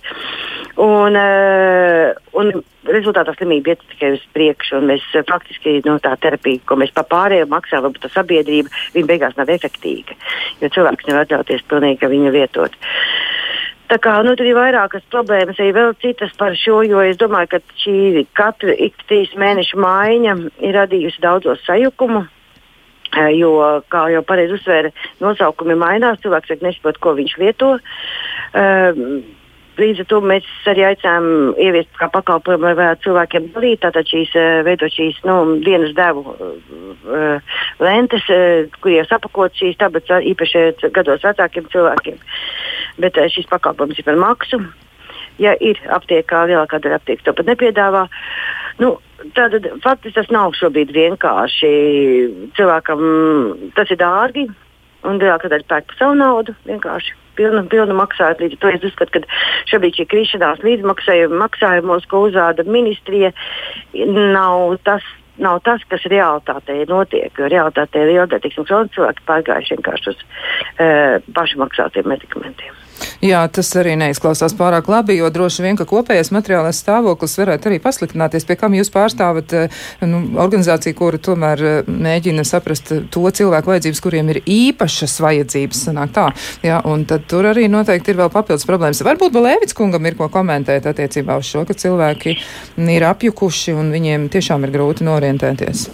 Un, uh, un rezultātā slimība iet tikai uz priekšu, un mēs uh, faktiski no tā terapija, ko mēs pārējiem maksājam, varbūt tā sabiedrība, viņa beigās nav efektīva, jo cilvēks nevar atļauties pilnīgi viņu lietot. Tā kā nu, tur ir vairākas problēmas, arī vēl citas par šo, jo es domāju, ka šī katra ik trīs mēnešu maiņa ir radījusi daudzos sajukumu. Jo, kā jau pareizi uzsvēra, nosaukumi mainās, cilvēks nesaprot, ko viņš lieto. Um, Līdz ar to mēs arī aicinām ieviest kā pakalpojumu, lai varētu cilvēkiem dalīt tātad šīs, veidot šīs nu, dienas devu uh, lentes, uh, kur jau sapakot šīs tabakas īpaši gados vecākiem cilvēkiem. Bet uh, šis pakalpojums ir par maksu. Ja ir aptiekā, lielākā daļa aptiekas to pat nepiedāvā. Nu, Tātad faktiski tas nav šobrīd vienkārši. Cilvēkam tas ir dārgi, un lielākā daļa pērk par savu naudu vienkārši pilnu, pilnu maksājumu. Līdz ar to es uzskatu, ka šobrīd šī krišanās līdzmaksājumos, ko uzrāda ministrija, nav tas nav tas, kas realitātē notiek. Realitātē ir liela daļa cilvēku pārgājuši vienkārši uz uh, pašmaksātiem medikamentiem. Jā, tas arī neizklausās pārāk labi, jo droši vien, ka kopējais materiālais stāvoklis varētu arī pasliktināties, pie kam jūs pārstāvat eh, nu, organizāciju, kura tomēr eh, mēģina saprast to cilvēku vajadzības, kuriem ir īpašas vajadzības, sanāk tā. Jā, un tad tur arī noteikti ir vēl papildus problēmas. Varbūt Balēvits kungam ir ko komentēt attiecībā uz šo, ka cilvēki ir apjukuši un viņiem tiešām ir grūti norientēties.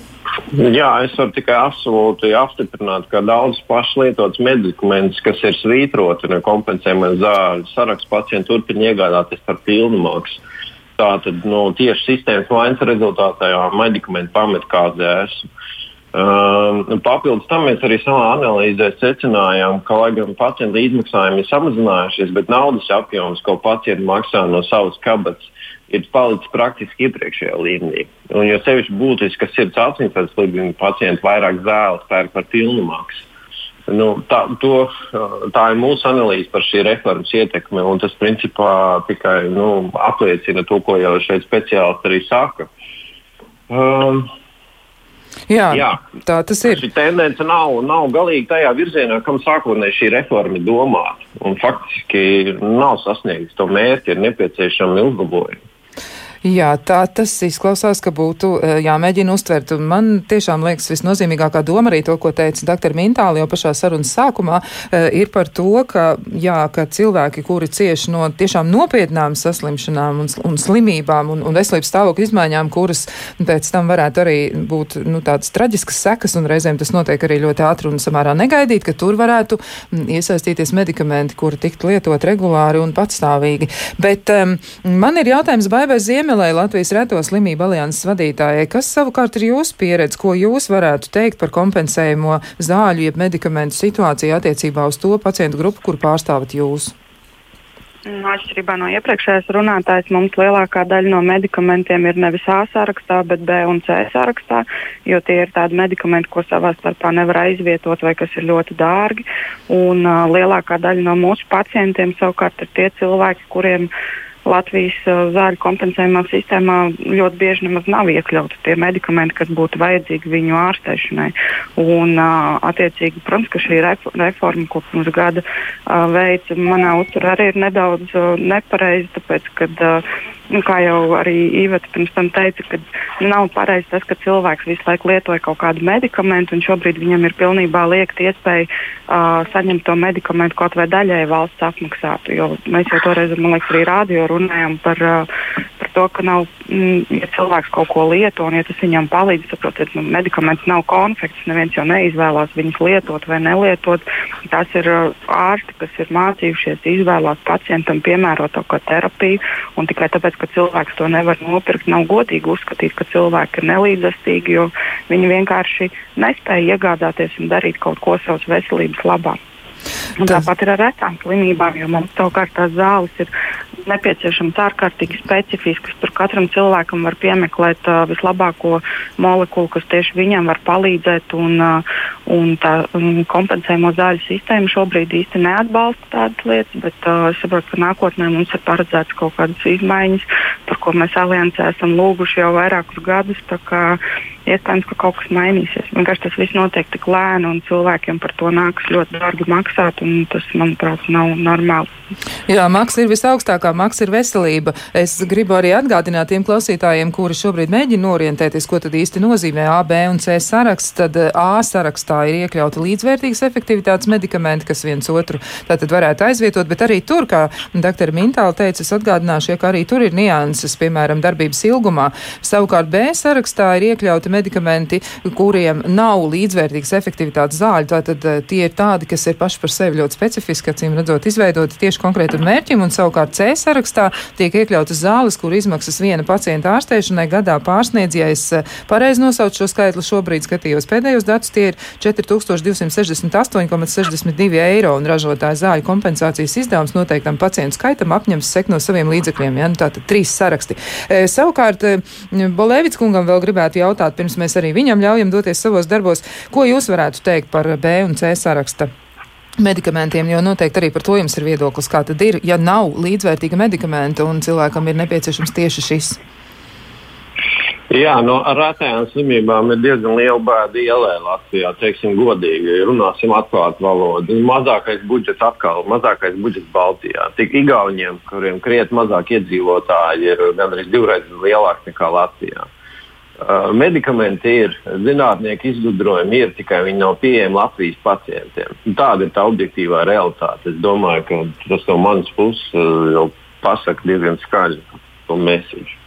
Jā, es varu tikai absolūti apstiprināt, ka daudz pašlietotas medikamentus, kas ir svītroti no kompensējumiem zāļu sarakstu, pacienti turpina iegādāties par pilnu maksu. Tātad nu, tieši sistēmas vainas rezultātā medikamenti pamet KZS. Um, papildus tam mēs arī savā analīzē secinājām, ka, lai gan pacientu līdzmaksājumi ir samazinājušies, bet naudas apjoms, ko pacienti maksā no savas kabatas, ir palicis praktiski iepriekšējā līmenī. Un, jo sevišķi būtiski, ka sirds asinsvads slimību pacienti vairāk zāles pērk par pilnu maksu. Nu, tā, to, tā ir mūsu analīze par šī reformas ietekmi, un tas principā tikai nu, apliecina to, ko jau šeit speciālisti arī saka. Um, Jā, jā, tā tas ir. Šī tendence nav, nav galīgi tajā virzienā, kam sākotnēji šī reforma domāta. Faktiski nav sasniegts to mērķi, ir nepieciešami uzlabojumi. Jā, tā tas izklausās, ka būtu e, jāmēģina uztvert. Un man tiešām liekas visnozīmīgākā doma arī to, ko teica dr. Mintāli jau pašā sarunas sākumā, e, ir par to, ka, jā, ka cilvēki, kuri cieši no tiešām nopietnām saslimšanām un, un slimībām un, un veselības stāvokļa izmaiņām, kuras pēc tam varētu arī būt nu, tādas traģiskas sekas, un reizēm tas notiek arī ļoti ātri un samērā negaidīt, ka tur varētu iesaistīties medikamenti, kuri tiktu lietot regulāri un patstāvīgi. Bet um, man ir jautājums Baibai Ziemē. Zemelē, Latvijas Reto slimību alianses vadītājai, kas savukārt ir jūsu pieredze, ko jūs varētu teikt par kompensējumu zāļu, jeb medikamentu situāciju attiecībā uz to pacientu grupu, kur pārstāvat jūs? Nu, atšķirībā no iepriekšējās runātājas, mums lielākā daļa no medikamentiem ir nevis A sarakstā, bet B un C sarakstā, jo tie ir tādi medikamenti, ko savā starpā nevar aizvietot vai kas ir ļoti dārgi. Un, uh, lielākā daļa no mūsu pacientiem savukārt ir tie cilvēki, kuriem ir Latvijas uh, zāļu kompensējumā sistēmā ļoti bieži nemaz nav iekļauti tie medikamenti, kas būtu vajadzīgi viņu ārstēšanai. Un, uh, attiecīgi, protams, ka šī reforma, ko pirms gada uh, veica, manā uzturā arī ir nedaudz nepareiza, tāpēc, kad nu, kā jau arī Iveta pirms tam teica, ka nav pareizi tas, ka cilvēks visu laiku lietoja kaut kādu medikamentu, un šobrīd viņam ir pilnībā liekta iespēja uh, saņemt to medikamentu kaut vai daļai valsts apmaksātu. Jo mēs jau toreiz, man liekas, arī rādio runājām par, uh, par to, ka nav, ja cilvēks kaut ko lieto, un ja tas viņam palīdz, saprotiet, nu, medikaments nav konfekts, neviens jau neizvēlās viņus lietot vai nelietot. Tas ir uh, ārsti, kas ir mācījušies izvēlēt pacientam piemērotāko terapiju, un tikai tāpēc, tāpēc, ka cilvēks to nevar nopirkt, nav godīgi uzskatīt, ka cilvēki ir nelīdzastīgi, jo viņi vienkārši nespēja iegādāties un darīt kaut ko savas veselības labā. Un tāpat ir ar retām slimībām, jo mums savukārt tās zāles ir nepieciešams ārkārtīgi specifisks. Tur katram cilvēkam var piemeklēt uh, vislabāko molekulu, kas tieši viņam var palīdzēt. Un, uh, un tā um, kompensējamo zāļu sistēma šobrīd īsti neatbalsta tādas lietas, bet uh, es saprotu, ka nākotnē mums ir paredzēts kaut kādas izmaiņas, par ko mēs aliansē esam lūguši jau vairākus gadus. Iespējams, ka kaut kas mainīsies. Vienkārši tas viss notiek tik lēni, un cilvēkiem par to nāks ļoti dārgi maksāt, un tas, manuprāt, nav normāli. Jā, maksa ir visaugstākā, maksa ir veselība. Es gribu arī atgādināt tiem klausītājiem, kuri šobrīd mēģina orientēties, ko tad īsti nozīmē A, B un C saraksts. Tad eh, A sarakstā ir iekļauti līdzvērtīgas efektivitātes medikamenti, kas viens otru tātad varētu aizvietot, bet arī tur, kā dr. Mintāla teica, es atgādināšu, ja, ka arī tur ir nianses, piemēram, darbības ilgumā. Savukārt B sarakstā ir iekļauti medikamenti, kuriem nav līdzvērtīgas efektivitātes zāļu. Tātad eh, tie ir tādi, kas ir paši par sevi ļoti specifiski, acīm redzot, izveidoti tieši konkrētam mērķim, un savukārt C sarakstā tiek iekļautas zāles, kur izmaksas viena pacienta ārstēšanai gadā pārsniedz, ja es pareizi nosaucu šo skaitli, šobrīd skatījos pēdējos datus, tie ir 4268,62 eiro, un ražotāja zāļu kompensācijas izdevums noteiktam pacientu skaitam apņems sekt no saviem līdzekļiem. Ja? Nu, tātad trīs saraksti. E, savukārt, e, Bolēvits kungam vēl gribētu jautāt, pirms mēs arī viņam ļaujam doties savos darbos, ko jūs varētu teikt par B un C saraksta medikamentiem, jo noteikti arī par to jums ir viedoklis, kā tad ir, ja nav līdzvērtīga medikamenta un cilvēkam ir nepieciešams tieši šis. Jā, no ar rētajām slimībām ir diezgan liela bēda ielē Latvijā. Teiksim, godīgi, runāsim atklātu valodu. Mazākais budžets atkal, mazākais budžets Baltijā. Tik Igauniem, kuriem krietni mazāk iedzīvotāji, ir gandrīz divreiz lielāks nekā Latvijā. Uh, medikamenti ir, zinātnieki izgudrojumi ir, tikai viņi nav pieejami Latvijas pacientiem. Tāda ir tā objektīvā realitāte. Es domāju, ka tas no manas puses uh, jau pasaka diezgan skaļu mēsīšu.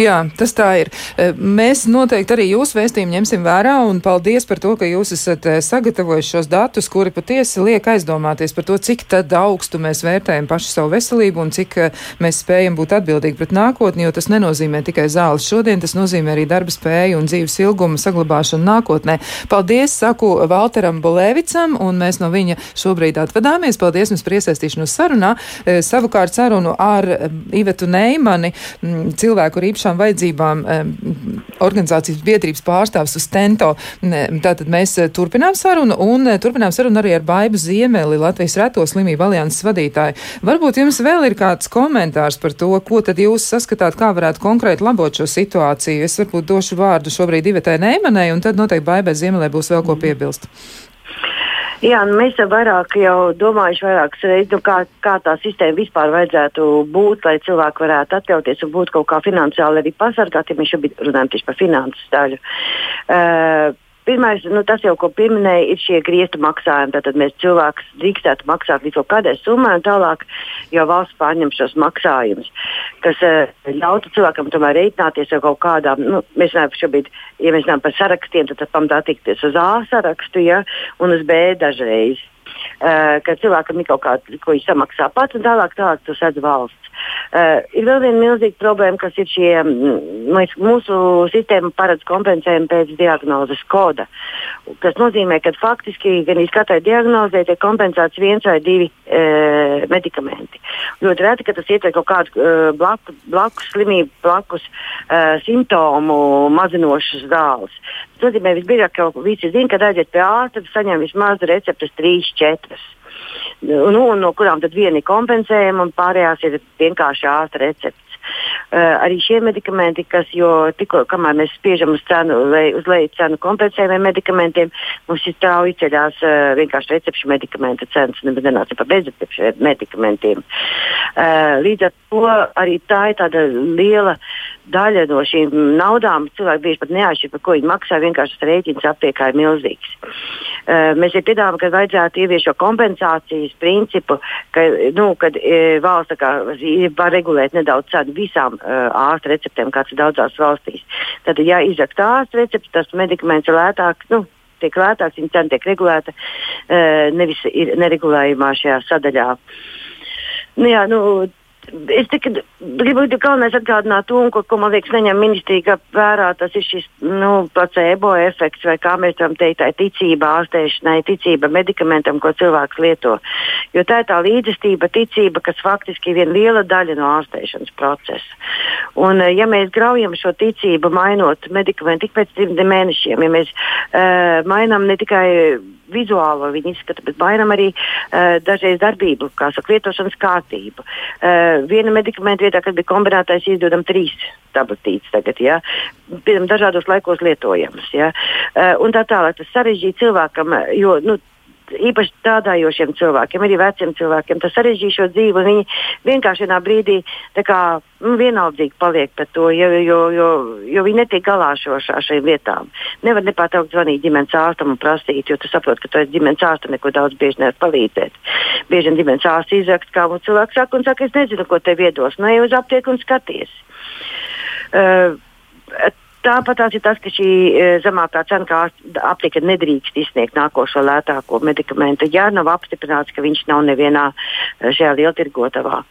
Jā, tas tā ir. E, mēs noteikti arī jūsu vēstījumu ņemsim vērā un paldies par to, ka jūs esat e, sagatavojuši šos datus, kuri patiesi liek aizdomāties par to, cik tad augstu mēs vērtējam pašu savu veselību un cik e, mēs spējam būt atbildīgi pret nākotni, jo tas nenozīmē tikai zāles šodien, tas nozīmē arī darba spēju un dzīves ilguma saglabāšanu nākotnē. Paldies, saku Valteram Bolēvicam, un mēs no viņa šobrīd atvadāmies. Paldies jums par iesaistīšanos sarunā. Savukārt sarunu ar Ivetu Neimani, cilvēku ar īpašā īpašām vajadzībām organizācijas biedrības pārstāvs uz Tento. Tātad mēs eh, turpinām sarunu un eh, turpinām sarunu arī ar Baibu Ziemeli, Latvijas reto slimību alianses vadītāju. Varbūt jums vēl ir kāds komentārs par to, ko tad jūs saskatāt, kā varētu konkrēti labot šo situāciju. Es varbūt došu vārdu šobrīd Ivetai Neimanai un tad noteikti Baibai Ziemelē būs vēl ko piebilst. Jā, nu mēs jau vairāk jau domājuši vairākas reizes, nu, kā, kā tā sistēma vispār vajadzētu būt, lai cilvēki varētu atļauties un būt kaut kā finansiāli arī pasargāti, ja mēs šobrīd runājam tieši par finanses daļu. Uh, Pirmais, nu, tas jau, ko pieminēja, ir šie griestu maksājumi. Tad mēs cilvēks drīkstētu maksāt līdz kaut kādai summai, un tālāk jau valsts pārņem šos maksājumus, kas uh, ļautu cilvēkam tomēr reiķināties ar kaut kādām, nu, mēs runājam šobrīd, ja mēs runājam par sarakstiem, tad tas pamatā tikties uz A sarakstu, ja, un uz B dažreiz. Uh, ka cilvēkam ir kaut kāda, ko viņš samaksā pats, un tālāk, tālāk to sadz valsts. Uh, ir vēl viena milzīga problēma, kas ir šie, mēs, mūsu sistēma paredz kompensējumu pēc diagnozes koda. Tas nozīmē, ka faktiski gan katrai diagnozē tiek kompensēts viens vai divi uh, medikamenti. Ļoti reti, ka tas ietver kaut kādu uh, blaku, blakus slimību, blakus uh, simptomu mazinošas zāles. Tas nozīmē, visbiežāk, ka visi zina, ka aiziet pie ārsta, saņem vismaz receptes 3, 4 nu, no kurām tad viena ir kompensējama un pārējās ir vienkārši ārsta recepte. Uh, arī šie medikamenti, kas jau tikko, kamēr mēs spiežam uz, cenu, lej, uz leju cenu kompensējumiem medikamentiem, mums ir strauji ceļās uh, vienkārši recepšu medikamenta cenas, nemaz nenāca par bezrecepšu medikamentiem. Uh, līdz ar to arī tā ir tāda liela daļa no šīm naudām. Cilvēki bieži pat neatšķir, par ko viņi maksā, vienkārši tas rēķins aptiekā ir milzīgs. Mēs jau piedāvājam, ka vajadzētu ieviest šo kompensācijas principu, ka nu, kad, valsts kā, var regulēt nedaudz cenu visām uh, ārsta receptēm, kāds ir daudzās valstīs. Tad, ja izrakst ārsta recepti, tas medikaments ir lētāk. Nu, tiek lētāks, viņa cena tiek regulēta, uh, nevis ir neregulējumā šajā sadaļā. Nu, jā, nu, Es tikai gribu galvenais atgādināt to, ko, ko man liekas, neņem ministrija vērā. Tas ir šis nu, placebo efekts, vai kā mēs varam teikt, tā ticība ārstēšanai, ticība medikamentam, ko cilvēks lieto. Jo tā ir tā līdzestība, ticība, kas faktiski ir viena liela daļa no ārstēšanas procesa. Un, eh, ja mēs graujam šo ticību, mainot medikamentu tik pēc trim mēnešiem, ja mēs uh, mainām ne tikai vizuālo viņa izskatu, bet mainām arī uh, dažreiz darbību, kā saka, lietošanas kārtību. Uh, viena medikamenta vietā, kad bija kombinētais, izdodam trīs tabletītes tagad, ja, dažādos laikos lietojamas. Ja, uh, un tā tālāk tas sarežģīja cilvēkam, jo nu, īpaši strādājošiem cilvēkiem, arī veciem cilvēkiem. Tas sarežģīja šo dzīvi, un viņi vienkārši vienā brīdī kā, nu, vienaldzīgi paliek par to, jo, jo, jo, jo viņi netiek galā šo, ar šīm lietām. Nevar nepārtraukt zvanīt ģimenes ārstam un prasīt, jo tu saproti, ka tu esi ģimenes ārstam neko daudz bieži nevar palīdzēt. Bieži vien ģimenes ārsts izrakst, kā mums cilvēks saka, un saka, es nezinu, ko tev iedos. Nu, ej uz aptieku un skaties. Uh, Tāpat tās ir tas, ka šī e, zemākā cena, kā aptiekā nedrīkst izsniegt nākošo lētāko medikamentu, ja nav apstiprināts, ka viņš nav nevienā e, šajā lieltirgotavā.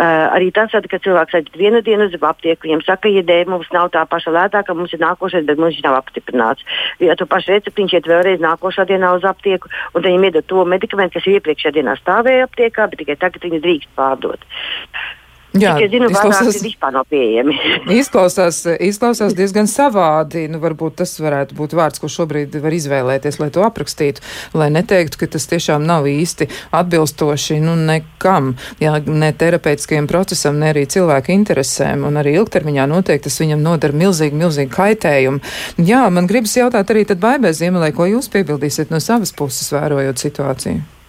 Uh, arī tas, ka cilvēks aiziet vienu dienu uz aptieku, viņam saka, ja dēļ mums nav tā paša lētākā, mums ir nākošais, bet mums viņš nav apstiprināts. Ja tu pašu recepti, viņš iet vēlreiz nākošā dienā uz aptieku, un viņam iedod to medikamentu, kas iepriekšējā dienā stāvēja aptiekā, bet tikai tagad viņu drīkst pārdot. Jā, Cik, zinu, izklausās, vispār nav pieejami. izklausās, izklausās diezgan savādi. Nu, varbūt tas varētu būt vārds, ko šobrīd var izvēlēties, lai to aprakstītu, lai neteiktu, ka tas tiešām nav īsti atbilstoši nu, nekam, jā, ne terapeitiskajam procesam, ne arī cilvēku interesēm, un arī ilgtermiņā noteikti tas viņam nodara milzīgi, milzīgi kaitējumu. Jā, man gribas jautāt arī tad baibē Ziemelē, ko jūs piebildīsiet no savas puses, vērojot situāciju?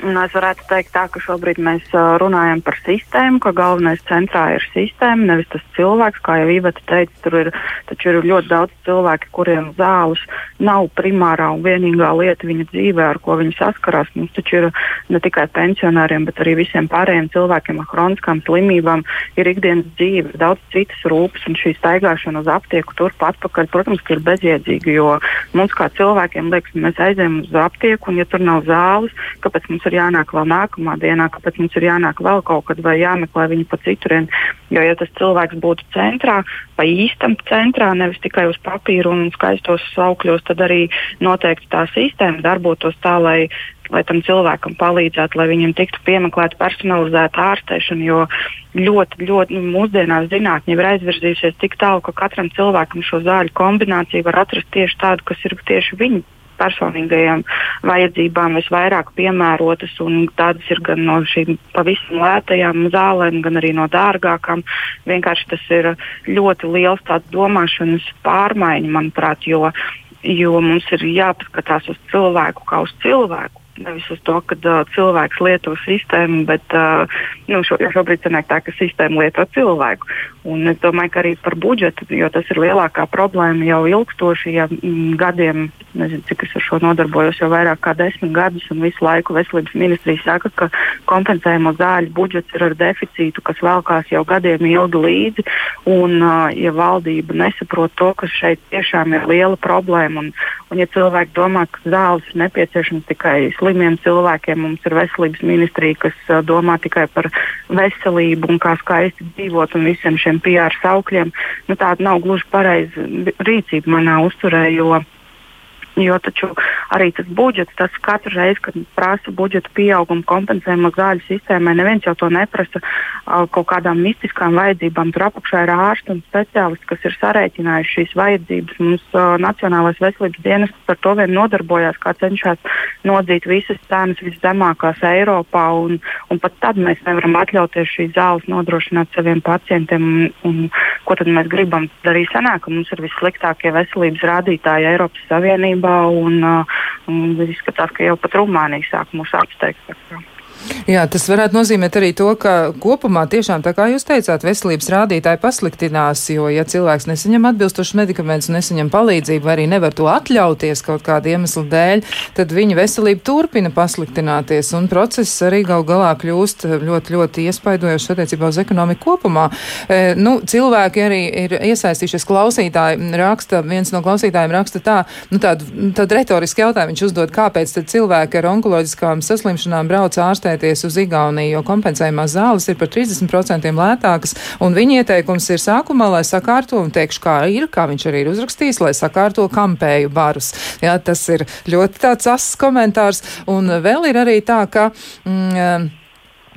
Es varētu teikt, tā, ka šobrīd mēs runājam par sistēmu, ka galvenais centrā ir sistēma, nevis tas cilvēks. Kā jau Iveta teica, tur ir, ir ļoti daudz cilvēku, kuriem zāles nav primārā un vienīgā lieta viņa dzīvē, ar ko viņi saskarās. Mums taču ir ne tikai pensionāriem, bet arī visiem pārējiem cilvēkiem ar chroniskām slimībām ir ikdienas dzīve, daudz citas rūpes, un šī staigāšana uz aptieku turp atpakaļ, protams, ir bezjēdzīga, jo mums kā cilvēkiem liekas, mēs aizējām uz aptieku, un ja tur nav zāles, kāpēc mums ir jānāk vēl nākamā dienā, kāpēc mums ir jānāk vēl kaut kad vai jāmeklē viņu pa citurien. Jo, ja tas cilvēks būtu centrā, pa īstam centrā, nevis tikai uz papīra un skaistos saukļos, tad arī noteikti tā sistēma darbotos tā, lai lai tam cilvēkam palīdzētu, lai viņam tiktu piemeklēta personalizēta ārstēšana. Jo ļoti, ļoti nu, mūsdienās zinātnē ir aizvirzījusies tik tālu, ka katram cilvēkam šo zāļu kombināciju var atrast tieši tādu, kas ir tieši viņa personīgajām vajadzībām visvairāk piemērotas. Tādas ir gan no šīm pavisam lētajām zālēm, gan arī no dārgākām. Vienkārši tas ir ļoti liels domāšanas pārmaiņa, manuprāt, jo, jo mums ir jāpaskatās uz cilvēku kā uz cilvēku. Nevis uz to, ka uh, cilvēks lieto sistēmu, bet uh, nu, šo, šobrīd sanāk tā, ka sistēma lieto cilvēku. Un es domāju, ka arī par budžetu, jo tas ir lielākā problēma jau ilgstoši, ja mm, gadiem, nezinu, cik es ar šo nodarbojos, jau vairāk kā desmit gadus, un visu laiku veselības ministrija saka, ka kompensējamo zāļu budžets ir ar deficītu, kas velkās jau gadiem ilgi līdzi. Un, uh, ja valdība nesaprot to, ka šeit tiešām ir liela problēma, un, un ja cilvēki domā, ka zāles ir nepieciešamas tikai slimiem cilvēkiem, mums ir veselības ministrija, kas uh, domā tikai par veselību un kā skaisti dzīvot un visiem šiem PR saukļiem, nu, tāda nav gluži pareiza rīcība manā uzturē. Jo, Jo taču arī tas budžets, tas katru reizi, kad prasa budžeta pieaugumu kompensējumu zāļu sistēmai, neviens jau to neprasa kaut kādām mistiskām vajadzībām. Tur apakšā ir ārsti un speciālisti, kas ir sarēķinājuši šīs vajadzības. Mums uh, Nacionālais veselības dienas par to vien nodarbojās, kā cenšas nodzīt visas cenas viszemākās Eiropā. Un, un pat tad mēs nevaram atļauties šīs zāles nodrošināt saviem pacientiem. Un, un, ko tad mēs gribam? Arī sanāk, ka mums ir vissliktākie veselības rādītāji Eiropas Savienībā Savienībā, un, uh, un izskatās, ka jau pat Rumānija sāk mūs apsteigt. Jā, tas varētu nozīmēt arī to, ka kopumā tiešām, tā kā jūs teicāt, veselības rādītāji pasliktinās, jo, ja cilvēks nesaņem atbilstošus medikamentus, nesaņem palīdzību, vai arī nevar to atļauties kaut kāda iemesla dēļ, tad viņa veselība turpina pasliktināties, un process arī gal galā kļūst ļoti, ļoti iespaidojošs attiecībā uz ekonomiku kopumā. E, nu, cilvēki arī ir iesaistījušies klausītāji, raksta, viens no klausītājiem raksta tā, nu, tādu, tādu retorisku jautājumu viņš uzdod, kāpēc tad cilvēki ar onkoloģiskām saslimšanām brauc ārstē ārstēties uz Igauniju, jo kompensējumās zāles ir par 30% lētākas, un viņa ieteikums ir sākumā, lai sakārto, un teikšu, kā ir, kā viņš arī ir uzrakstījis, lai sakārto kampēju barus. Jā, tas ir ļoti tāds asas komentārs, un vēl ir arī tā, ka. Mm,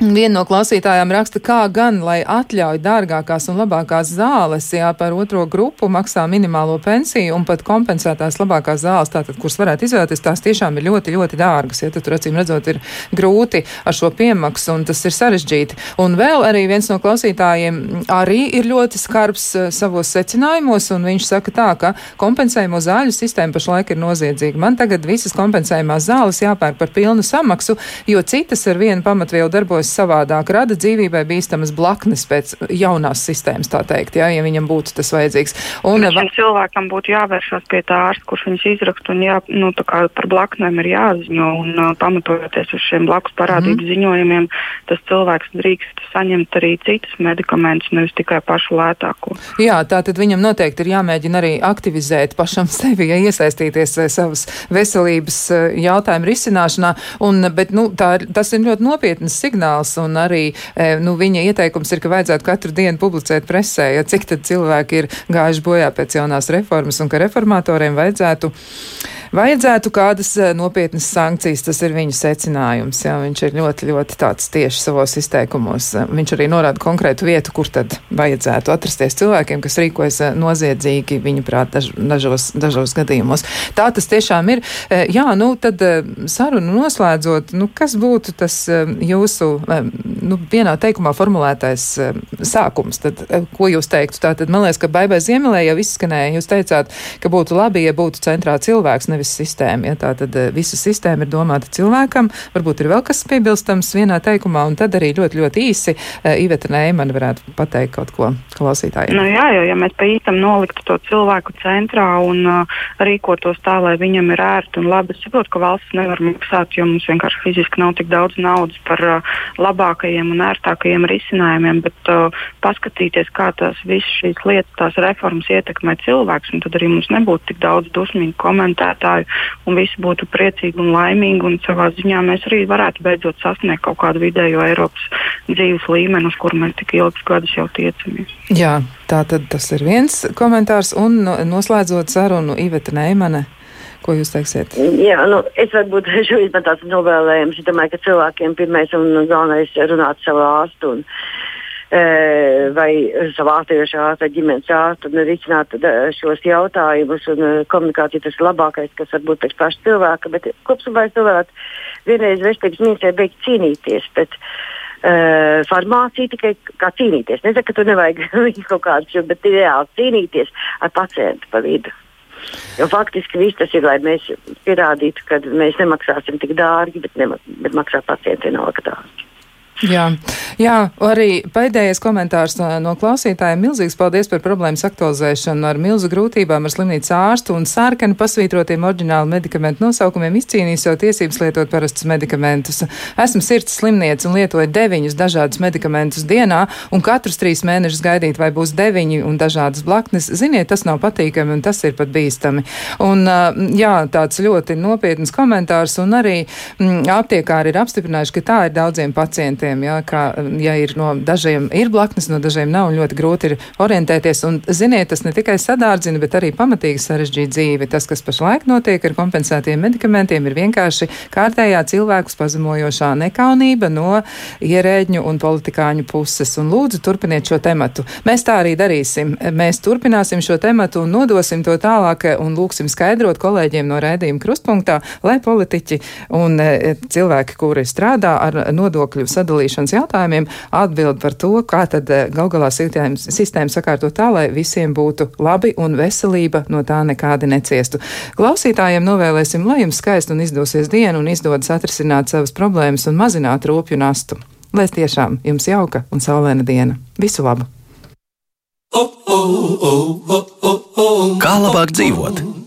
Viena no klausītājām raksta, kā gan, lai atļauj dārgākās un labākās zāles, jā, par otro grupu maksā minimālo pensiju un pat kompensētās labākās zāles, tātad, kuras varētu izvēlēties, tās tiešām ir ļoti, ļoti dārgas, ja tad tur acīm redzot ir grūti ar šo piemaksu un tas ir sarežģīti. Un vēl arī viens no klausītājiem arī ir ļoti skarbs uh, savos secinājumos, un viņš saka tā, ka kompensējumu zāļu sistēma pašlaik ir noziedzīga. Man tagad visas kompensējumās zāles jāpērk par pilnu samaksu, jo citas ar vienu pamatvielu darbojas savādāk, rada dzīvībai bīstamas blaknes pēc jaunās sistēmas, tā teikt, jā, ja viņam būtu tas vajadzīgs. Un šim cilvēkam būtu jāvēršas pie tā ārsta, kurš viņus izraksta, un jā, nu, par blaknēm ir jāziņo, un uh, pamatojoties uz šiem blakus parādību mm. ziņojumiem, tas cilvēks drīkst saņemt arī citus medikamentus, nevis tikai pašu lētāko. Jā, tā tad viņam noteikti ir jāmēģina arī aktivizēt pašam sevi, ja iesaistīties savas veselības jautājumu risināšanā, un, bet, nu, tā, tas ir ļoti nopietnas signāls signāls, un arī e, nu, viņa ieteikums ir, ka vajadzētu katru dienu publicēt presē, ja cik tad cilvēki ir gājuši bojā pēc jaunās reformas, un ka reformatoriem vajadzētu Vajadzētu kādas nopietnas sankcijas, tas ir viņa secinājums. Jā, viņš ir ļoti, ļoti tāds tieši savos izteikumos. Viņš arī norāda konkrētu vietu, kur tad vajadzētu atrasties cilvēkiem, kas rīkojas noziedzīgi, viņuprāt, daž, dažos, dažos gadījumos. Tā tas tiešām ir. Jā, nu tad sarunu noslēdzot, nu, kas būtu tas jūsu nu, vienā teikumā formulētais sākums? Tad, ko jūs teiktu? Tātad, man liekas, ka Baibai Ziemelē jau izskanēja, jūs teicāt, ka būtu labi, ja būtu centrā cilvēks, nevis sistēma. Ja, tā tad eh, visa sistēma ir domāta cilvēkam. Varbūt ir vēl kas piebilstams vienā teikumā, un tad arī ļoti, ļoti īsi eh, Iveta Neimana varētu pateikt kaut ko klausītājiem. Nu, jā, jo ja mēs pa īstam noliktu to cilvēku centrā un uh, rīkotos tā, lai viņam ir ērti un labi, es saprotu, ka valsts nevar maksāt, jo mums vienkārši fiziski nav tik daudz naudas par uh, labākajiem un ērtākajiem risinājumiem, bet uh, paskatīties, kā tās visas šīs lietas, tās reformas ietekmē cilvēks, un tad arī mums nebūtu tik daudz dusmīgu komentētāju, un visi būtu priecīgi un laimīgi. Un savā ziņā mēs arī varētu beidzot sasniegt kaut kādu vidējo Eiropas dzīves līmeni, uz kuru mēs tik ilgus gadus jau tiecamies. Jā, tā tad tas ir viens komentārs, un noslēdzot sarunu Iveta Neimane. Ko jūs teiksiet? Jā, nu, es varbūt šobrīd pat tāds novēlējums. Es domāju, ka cilvēkiem pirmais un galvenais ir runāt savu ārstu. Un, vai ārstiešu ārstu, ģimenes ārstu un risināt šos jautājumus. Un, komunikācija tas ir labākais, kas var būt pēc paša cilvēka, bet kopumā es vēlētu vienreiz veselības ministrē beigt cīnīties. Bet, Uh, farmācija tikai kā cīnīties. Nezinu, ka tu nevajag viņu kaut kādu, bet reāli cīnīties ar pacientu pa vidu. Jo faktiski viss tas ir, lai mēs pierādītu, ka mēs nemaksāsim tik dārgi, bet, nema, bet maksā pacienti vienalga dārgi. Jā, jā, arī pēdējais komentārs no, no klausītājiem. Milzīgs paldies par problēmas aktualizēšanu ar milzu grūtībām ar slimnīcu ārstu un sārkani pasvītrotiem oriģinālu medikamentu nosaukumiem izcīnījis jau tiesības lietot parastus medikamentus. Esmu sirds slimniece un lietoju deviņus dažādus medikamentus dienā, un katrus trīs mēnešus gaidīt, vai būs deviņi un dažādas blaknes. Ziniet, tas nav patīkami un tas ir pat bīstami. Un, jā, tāds ļoti nopietns komentārs, un arī m, aptiekāri ir apstiprinājuši, ka tā ir daudziem pacientiem cilvēkiem, jā, ka, ja ir no dažiem ir blaknes, no dažiem nav, un ļoti grūti ir orientēties. Un, ziniet, tas ne tikai sadārdzina, bet arī pamatīgi sarežģīja dzīvi. Tas, kas pašlaik notiek ar kompensētiem medikamentiem, ir vienkārši kārtējā cilvēku pazemojošā nekaunība no ierēģņu un politikāņu puses. Un lūdzu, turpiniet šo tematu. Mēs tā arī darīsim. Mēs turpināsim šo tematu un nodosim to tālāk un lūksim skaidrot kolēģiem no rēdījuma krustpunktā, lai politiķi un e, cilvēki, kuri strādā ar nodokļu sadalījumu, sadalīšanas jautājumiem atbild par to, kā tad eh, gal galā sistēma sakārtot tā, lai visiem būtu labi un veselība no tā nekādi neciestu. Klausītājiem novēlēsim, lai jums skaisti un izdosies diena un izdodas atrisināt savas problēmas un mazināt rūpju nastu. Lai tiešām jums jauka un saulēna diena. Visu labu! Kā labāk dzīvot?